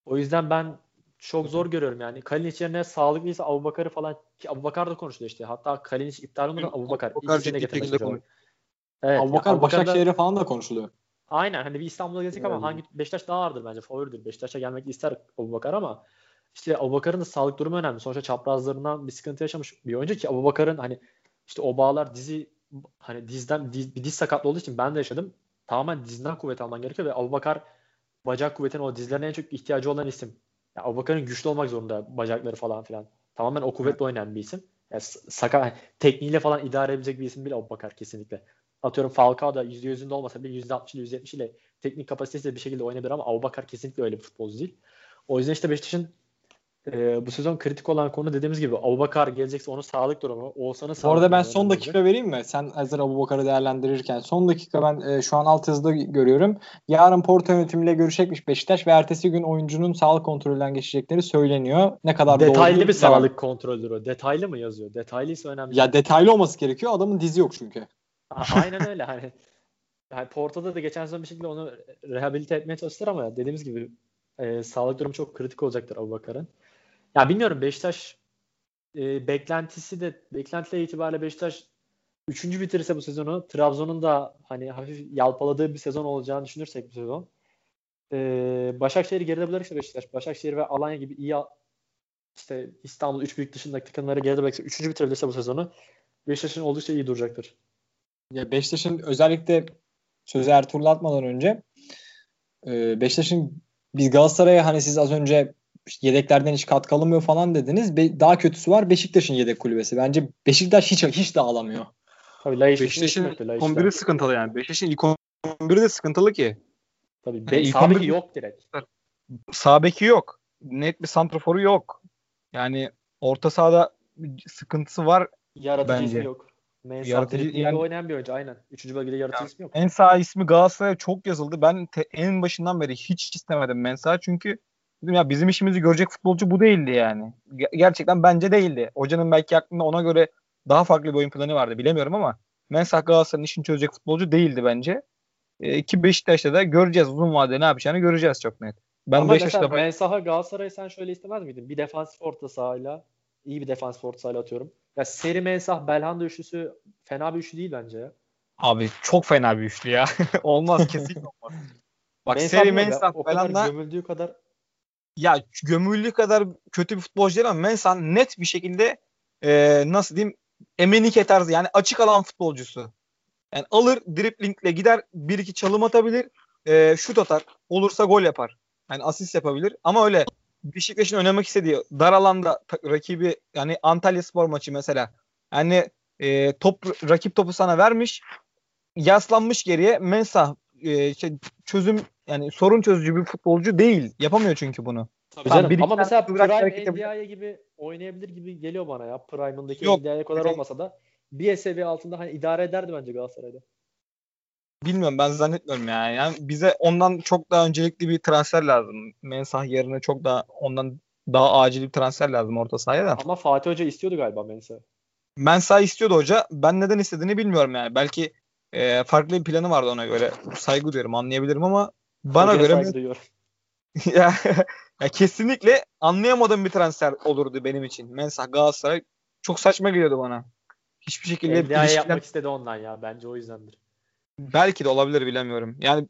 O yüzden ben çok zor görüyorum yani. Kalinic yerine sağlıklıysa Abubakar'ı falan ki Abubakar da konuşuluyor işte. Hatta Kalinic iptal olmadan Abubakar. Abubakar ciddi şekilde istiyorlar. Evet. Abubakar ya Abubakar'da- Başakşehir'e falan da konuşuluyor. Aynen hani bir İstanbul'a gelecek ama Evet. hangi Beşiktaş daha ağırdır bence favoridir. Beşiktaş'a gelmek ister Abubakar ama işte Abubakar'ın da sağlık durumu önemli. Sonuçta çaprazlarından bir sıkıntı yaşamış bir oyuncu ki Abubakar'ın hani işte o bağlar dizi hani dizden diz, bir diz sakatlı olduğu için ben de yaşadım. Tamamen dizinden kuvvet alman gerekiyor ve Abubakar bacak kuvvetine o dizlerine en çok ihtiyacı olan isim. Yani Abubakar'ın güçlü olmak zorunda bacakları falan filan. Tamamen o kuvvetle oynayan bir isim. Yani sakat tekniğiyle falan idare edebilecek bir isim bile Abubakar kesinlikle. Atıyorum Falcao da %100'ünde olmasa bile %60 ile %70 ile teknik kapasitesiyle bir şekilde oynayabilir ama Abubakar kesinlikle öyle bir futbolcu değil. O yüzden işte Beşiktaş'ın e, bu sezon kritik olan konu dediğimiz gibi Abubakar gelecekse onun sağlık durumu, Oğuzhan'ın sağlık arada ben son önemli dakika vereyim mi? Sen hazır Abubakar'ı değerlendirirken. Son dakika ben e, şu an alt yazıda görüyorum. Yarın Porto yönetimiyle görüşecekmiş Beşiktaş ve ertesi gün oyuncunun sağlık kontrolünden geçecekleri söyleniyor. Ne kadar doğru Detaylı değil bir sağlık kontrolüdür o. Detaylı mı yazıyor? Detaylıysa önemli. Ya detaylı olması gerekiyor. Adamın dizi yok çünkü. Aynen öyle hani. Yani Porto'da da geçen sezon bir şekilde onu rehabilite etmeye çalıştılar ama dediğimiz gibi e, sağlık durumu çok kritik olacaktır Abubakar'ın. Ya bilmiyorum Beşiktaş e, beklentisi de beklentiler itibariyle Beşiktaş üçüncü bitirirse bu sezonu Trabzon'un da hani hafif yalpaladığı bir sezon olacağını düşünürsek bu sezon. E, Başakşehir'i geride bırakırsa Beşiktaş, Başakşehir ve Alanya gibi iyi işte İstanbul üç büyük dışındaki takımları geride bırakırsa üçüncü bitirebilirse bu sezonu Beşiktaş'ın oldukça iyi duracaktır. Ya Beşiktaş'ın özellikle sözü Ertuğrul'a atmadan önce e, Beşiktaş'ın biz Galatasaray'a hani siz az önce yedeklerden hiç katkı alınmıyor falan dediniz. Be- daha kötüsü var Beşiktaş'ın yedek kulübesi. Bence Beşiktaş hiç hiç dağılamıyor. Tabii Laiş Beşiktaş'ın Beşiktaş'ın 11'i sıkıntılı yani. Beşiktaş'ın ilk 11'i de sıkıntılı ki. Tabii. Yani Be- ilk sağ beki 11 yok direkt. Sağ beki yok. Net bir santraforu yok. Yani orta sahada bir sıkıntısı var. Yaratıcı Bence. yok. Mensah yani- oynayan bir oyuncu aynen. Üçüncü bölgede yaratıcı ismi yok. En sağ ismi Galatasaray'a çok yazıldı. Ben te- en başından beri hiç istemedim Mensah çünkü dedim ya bizim işimizi görecek futbolcu bu değildi yani. Ge- gerçekten bence değildi. Hocanın belki aklında ona göre daha farklı bir oyun planı vardı bilemiyorum ama Mensah Galatasaray'ın işini çözecek futbolcu değildi bence. E, ki Beşiktaş'ta da göreceğiz uzun vadede ne yapacağını göreceğiz çok net. Ben Ama Beşiktaş'ta mesela Mensah'a Galatasaray'ı sen şöyle istemez miydin? Bir defansif orta sahayla iyi bir defansif orta sahayla atıyorum. Ya Seri Mensah Belhanda üçlüsü fena bir üçlü değil bence ya. abi çok fena bir üçlü ya. olmaz kesinlikle olmaz. Bak Mensah Seri Mensah o kadar Belhanda gömüldüğü kadar ya gömüldüğü kadar kötü bir futbolcu değil ama Mensah net bir şekilde e, nasıl diyeyim Emenike tarzı yani açık alan futbolcusu. Yani alır driplingle gider bir iki çalım atabilir e, şut atar olursa gol yapar. Yani asist yapabilir ama öyle Beşiktaş'ın oynamak istediği dar alanda rakibi yani Antalya Spor maçı mesela yani e, top rakip topu sana vermiş yaslanmış geriye Mensah e, şey, çözüm yani sorun çözücü bir futbolcu değil. Yapamıyor çünkü bunu. Tabii Tamam, canım. Ama mesela Prime. NDI'ye gibi oynayabilir gibi geliyor bana ya. Prime'ındaki. NDI'ye kadar olmasa da bir seviye altında hani idare ederdi bence Galatasaray'da. Bilmiyorum ben zannetmiyorum yani. yani bize ondan çok daha öncelikli bir transfer lazım. Mensah yerine çok daha ondan daha acil bir transfer lazım orta sahaya da. Ama Fatih Hoca istiyordu galiba Mensah'ı. Mensah istiyordu hoca. Ben neden istediğini bilmiyorum yani. Belki e, farklı bir planı vardı ona göre. Saygı duyuyorum anlayabilirim ama bana Hocaya göre saygı ya, ya kesinlikle anlayamadığım bir transfer olurdu benim için. Mensah Galatasaray çok saçma geliyordu bana. Hiçbir şekilde NDI'ye ilişkiler- yapmak istedi ondan ya. Bence o yüzdendir. Belki de olabilir bilemiyorum. Yani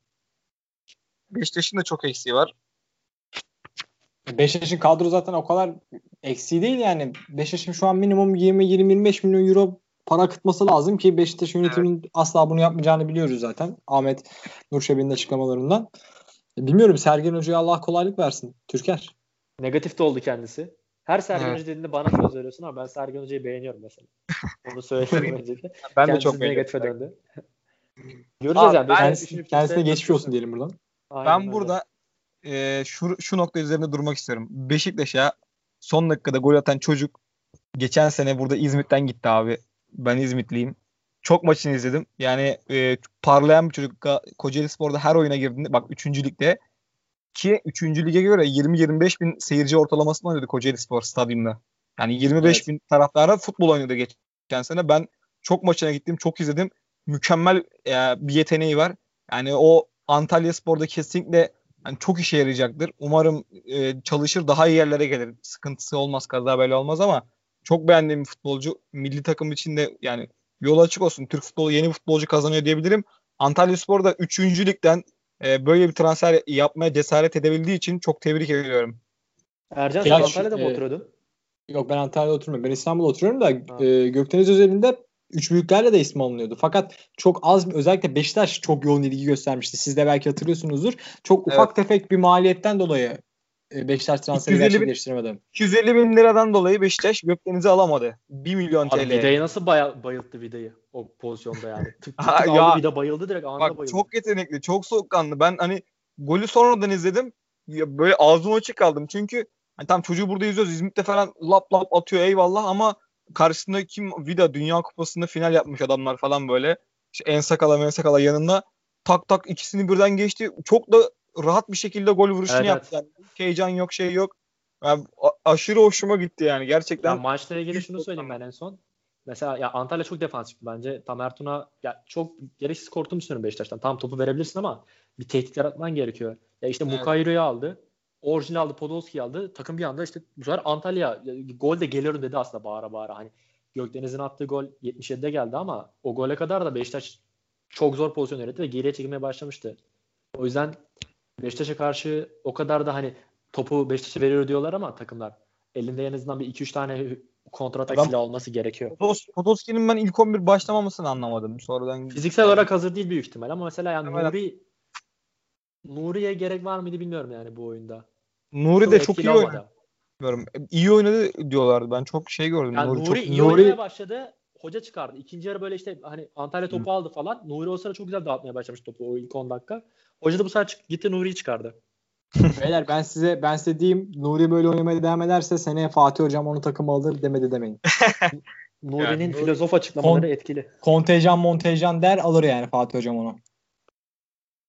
Beşiktaş'ın da çok eksiği var. Beşiktaş'ın kadro zaten o kadar eksiği değil yani. Beşiktaş'ın şu an minimum 20-25 milyon euro para akıtması lazım ki Beşiktaş yönetiminin asla bunu yapmayacağını biliyoruz zaten. Ahmet Nurşebi'nin açıklamalarından. Bilmiyorum Sergen Hoca'ya Allah kolaylık versin. Türker. Negatif de oldu kendisi. Her Sergen Evet. Hoca dediğinde bana söz veriyorsun ama ben Sergen Hoca'yı beğeniyorum mesela. Onu söyleyeyim öncelikle. Ben de Kendisi çok negatife döndü. Göreceğiz Abi yani. ben- Kendisi, kendisine kimse- geçmiş olsun diyelim buradan. Aynen Ben öyle. burada e, şu, şu nokta üzerinde durmak istiyorum. Beşiktaş'a son dakikada gol atan çocuk geçen sene burada İzmit'ten gitti abi. Ben İzmitliyim. Çok maçını izledim. Yani e, parlayan bir çocuk. Kocaeli Spor'da her oyuna girdiğinde bak 3. ligde ki 3. lige göre 20-25 bin seyirci ortalamasını oynadı Kocaeli Spor stadyumda. Yani 25 Evet. bin taraftara futbol oynadı geçen sene. Ben çok maçına gittim, çok izledim. Mükemmel e, bir yeteneği var. Yani o Antalya Spor'da kesinlikle yani çok işe yarayacaktır. Umarım e, çalışır daha iyi yerlere gelir. Sıkıntısı olmaz, kaza bela olmaz ama çok beğendiğim bir futbolcu. Milli takım için de yani yol açık olsun. Türk futbolu yeni futbolcu kazanıyor diyebilirim. Antalya Spor da 3. ligden e, böyle bir transfer yapmaya cesaret edebildiği için çok tebrik ediyorum. Ercan sen Antalya'da mı e, oturuyordun? Yok ben Antalya'da oturmuyorum. Ben İstanbul'da oturuyorum da Ha. e, Gökdeniz özelinde üç büyüklerle de ismi alınıyordu. Fakat çok az özellikle Beşiktaş çok yoğun ilgi göstermişti. Siz de belki hatırlıyorsunuzdur. Çok ufak tefek bir maliyetten dolayı e, Beşiktaş transferi 250 bin- gerçekleştiremedi. 250 bin liradan dolayı Beşiktaş Gökdeniz'i alamadı. 1 milyon Abi TL. Vida'yı nasıl baya- bayılttı Vida'yı o pozisyonda yani. Tık tık Ha, tık ya. aldı Vida bayıldı direkt anında Bak bayıldı. çok yetenekli, çok soğukkanlı. Ben hani golü sonradan izledim. Ya böyle ağzım açık kaldım. Çünkü hani tam çocuğu burada izliyoruz. İzmit'te falan lap lap atıyor eyvallah ama karşısında kim Vida Dünya Kupası'nda final yapmış adamlar falan böyle. İşte en sakala men sakala yanında tak tak ikisini birden geçti. Çok da rahat bir şekilde gol vuruşunu Evet, yaptı. Yani heyecan yok şey yok. Yani aşırı hoşuma gitti yani gerçekten. Ya maçla ilgili şunu söyleyeyim ben en son. Mesela ya Antalya çok defansifti bence. Tamer Tuna ya çok gereksiz korktuğunu düşünüyorum Beşiktaş'tan. Tam topu verebilirsin ama bir tehdit yaratman gerekiyor. Ya işte Evet. Mukayro'yu aldı. Orijinal aldı, Podolski'yi aldı. Takım bir anda işte bu sefer Antalya ya, gol de geliyorum dedi aslında bağıra bağıra. Hani Gökdeniz'in attığı gol 77'de geldi ama o gole kadar da Beşiktaş çok zor pozisyon yönetti ve geriye çekilmeye başlamıştı. O yüzden Beşiktaş'a karşı o kadar da hani topu Beşiktaş'a veriyor diyorlar ama takımlar elinde en azından bir 2-3 tane kontratak silah olması gerekiyor. Podolski'nin ben ilk 11 başlamamasını anlamadım. Sonradan Fiziksel olarak hazır değil büyük ihtimal ama mesela yani Evet. Nuri Nuri'ye gerek var mıydı bilmiyorum yani bu oyunda. Nuri de çok iyi oynadı. Bilmiyorum. İyi oynadı diyorlardı. Ben çok şey gördüm. Yani Nuri, çok iyi Nuri- oynamaya başladı. Hoca çıkardı. İkinci yarı böyle işte hani Antalya topu aldı falan. Nuri o sırada çok güzel dağıtmaya başlamış topu o ilk 10 dakika. Hoca da bu sefer çık- gitti Nuri'yi çıkardı. Beyler ben size ben size diyeyim Nuri böyle oynamaya devam ederse seneye Fatih hocam onu takıma alır demedi demeyin. Nuri'nin Yani- filozof açıklamaları Kon- etkili. Kontenjan montenjan der alır yani Fatih Hocam onu.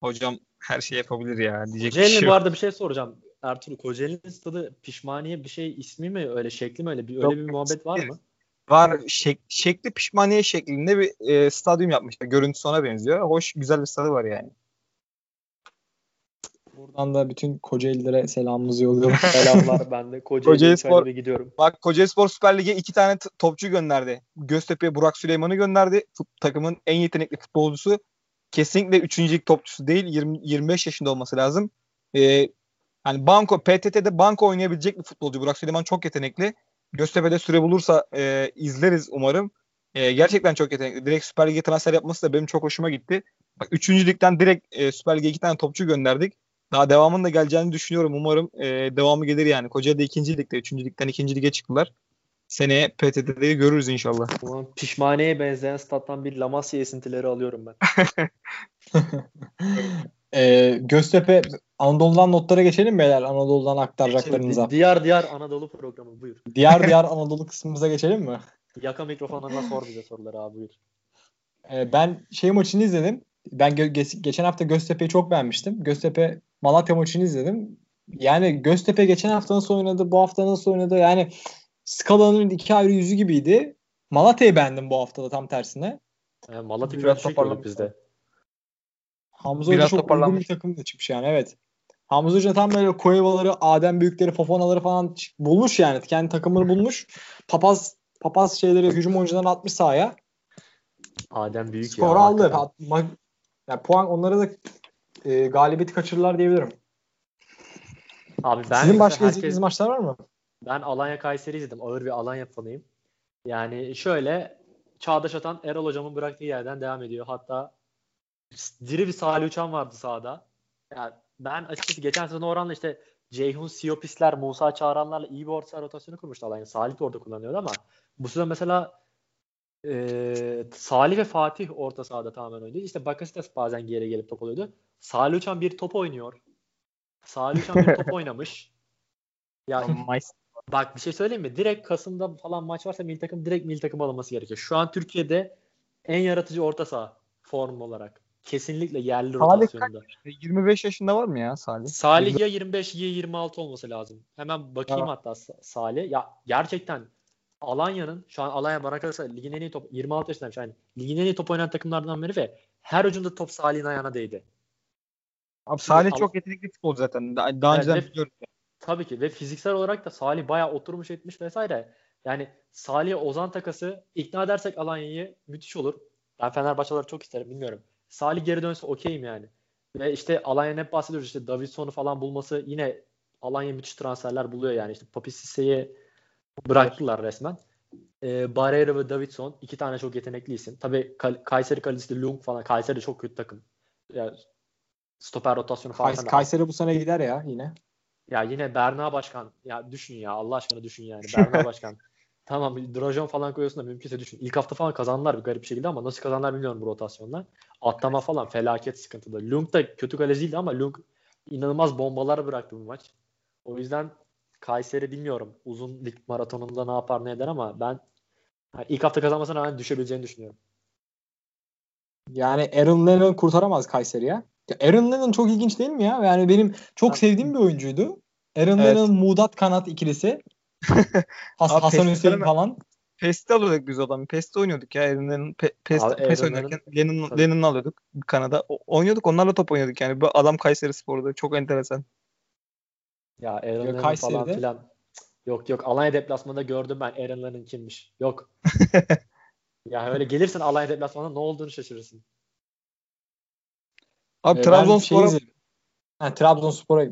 Hocam her şey yapabilir ya. Diyecek bir Kocaeli'nin şey bu arada bir şey soracağım. Ertuğrul Kocaeli'nin stadı pişmaniye bir şey ismi mi öyle şekli mi öyle bir öyle Yok, bir muhabbet var mı? Var şek- şekli pişmaniye şeklinde bir e, stadyum yapmışlar. Görüntüsü ona benziyor. Hoş güzel bir stadı var yani. Buradan da bütün Kocaeli'lere selamımızı yolluyorum. Selamlar ben de Kocaeli Kocaeli Spor- gidiyorum. Bak Kocaeli Spor Süper Lig'e iki tane t- topçu gönderdi. Göztepe'ye Burak Süleyman'ı gönderdi. Fut- takımın en yetenekli futbolcusu. Kesinlikle 3. lig topçusu değil. 20, 25 yaşında olması lazım. Ee, hani banko PTT'de banko oynayabilecek bir futbolcu. Burak Süleyman çok yetenekli. Göztepe'de süre bulursa e, izleriz umarım. E, gerçekten çok yetenekli. Direkt Süper Lig'e transfer yapması da benim çok hoşuma gitti. Bak 3. ligden direkt e, Süper Lig'e iki tane topçu gönderdik. Daha devamının da geleceğini düşünüyorum. Umarım e, devamı gelir yani. Kocaeli'de 2. ligde, 3. ligden 2. lige çıktılar. Seneye PTT'de görürüz inşallah. Ulan pişmaniyeye benzeyen stat'tan bir Lamasya esintileri alıyorum ben. Ee, Göztepe Anadolu'dan notlara geçelim beyler. Anadolu'dan aktaracaklarınıza. Di- Diyar diyar Anadolu programı buyur. Diğer diğer Anadolu kısmımıza geçelim mi? Yaka mikrofonuna sor bize soruları abi buyur. Ee, ben şey maçını izledim. Ben ge- geçen hafta Göztepe'yi çok beğenmiştim. Göztepe Malatya maçını izledim. Yani Göztepe geçen hafta nasıl oynadı, bu hafta nasıl oynadı? Yani skalanın iki ayrı yüzü gibiydi. Malatya'yı beğendim bu haftada tam tersine. Yani Malatya Biraz düşük toparlamış bizde. Hamza Biraz Hoca çok uygun bir takımla çıkmış yani evet. Hamza Hoca tam böyle Koyevaları, Adem Büyükleri, Fofonaları falan bulmuş yani. Kendi takımını bulmuş. Papaz papaz şeyleri hücum oyuncularını atmış sahaya. Adem büyük ya. Skor aldı. hakikaten. Hat- ma- yani puan onlara da e, galibiyeti kaçırırlar diyebilirim. Abi ben Sizin başka herkes- izlediğiniz maçlar var mı? Ben Alanya Kayseri izledim. Ağır bir Alanya fanıyım. Yani şöyle Çağdaş Atan Erol hocamın bıraktığı yerden devam ediyor. Hatta diri bir Salih Uçan vardı sahada. Yani ben açıkçası geçen sezon oranla işte Ceyhun Siyopisler, Musa Çağranlarla iyi bir orta saha rotasyonu kurmuştu Alanya. Salih de orada kullanıyordu ama bu sezon mesela e, Salih ve Fatih orta sahada tamamen oynuyor. İşte Bakasitas bazen geri gelip top alıyordu. Salih Uçan bir top oynuyor. Salih Uçan bir top oynamış. Ya Bak bir şey söyleyeyim mi? Direkt Kasım'da falan maç varsa milli takım direkt milli takım alınması gerekiyor. Şu an Türkiye'de en yaratıcı orta saha form olarak. Kesinlikle yerli Salih rotasyonda. 25 yaşında var mı ya Salih? Salih ya 25 ya 26 olması lazım. Hemen bakayım Ha. hatta Sa- Salih. Ya gerçekten Alanya'nın şu an Alanya bana kalırsa ligin en iyi top 26 yaşındaymış. Yani ligin en iyi top oynayan takımlardan biri ve her ucunda top Salih'in ayağına değdi. Abi Salih Al- çok yetenekli futbolcu zaten. Daha, daha Evet, önceden ve- biliyorum. Tabii ki ve fiziksel olarak da Salih bayağı oturmuş etmiş vesaire. Yani Salih Ozan takası ikna edersek Alanya'yı müthiş olur. Ben Fenerbahçeleri çok isterim bilmiyorum. Salih geri dönse okeyim yani. Ve işte Alanya'nın hep bahsediyoruz işte Davidson'u falan bulması yine Alanya müthiş transferler buluyor yani. İşte Papi bıraktılar resmen. Ee, Barreira ve Davidson iki tane çok yetenekli isim. Tabii Kal- Kayseri kalecisi Lung falan. Kayseri de çok kötü takım. Yani stoper rotasyonu falan. Kays- Kayseri bu sene gider ya yine. Ya yine Berna Başkan. Ya düşün ya Allah aşkına düşün yani. Berna Başkan. Tamam Drajon falan koyuyorsun da mümkünse düşün. İlk hafta falan kazandılar bir garip bir şekilde ama nasıl kazandılar bilmiyorum bu rotasyonla. Atlama falan felaket sıkıntılı. Lung da kötü kaleci değildi ama Lung inanılmaz bombalar bıraktı bu maç. O yüzden Kayseri bilmiyorum. Uzun lig maratonunda ne yapar ne eder ama ben yani ilk hafta kazanmasına rağmen düşebileceğini düşünüyorum. Yani Aaron Lennon kurtaramaz Kayseri'ye. Ya Aaron Lennon çok ilginç değil mi ya? Yani benim çok sevdiğim bir oyuncuydu. Aaron Evet. Lennon, Mudat Kanat ikilisi. Has- Abi Hasan Hüseyin falan. PES'te alıyorduk biz o adamı. PES'te oynuyorduk ya. Aaron'ın pe, PES, Abi PES oynarken Lennon. Lennon'u alıyorduk Kanada. O- oynuyorduk onlarla top oynuyorduk yani. Bu adam Kayseri Spor'da. Çok enteresan. Ya Aaron Lennon falan filan. Yok yok Alanya deplasmanında gördüm ben Aaron Lennon kimmiş. Yok. ya öyle gelirsin Alanya deplasmanında ne olduğunu şaşırırsın. Abi Ee, şey Trabzonspor'a. Ha, Trabzonspor'a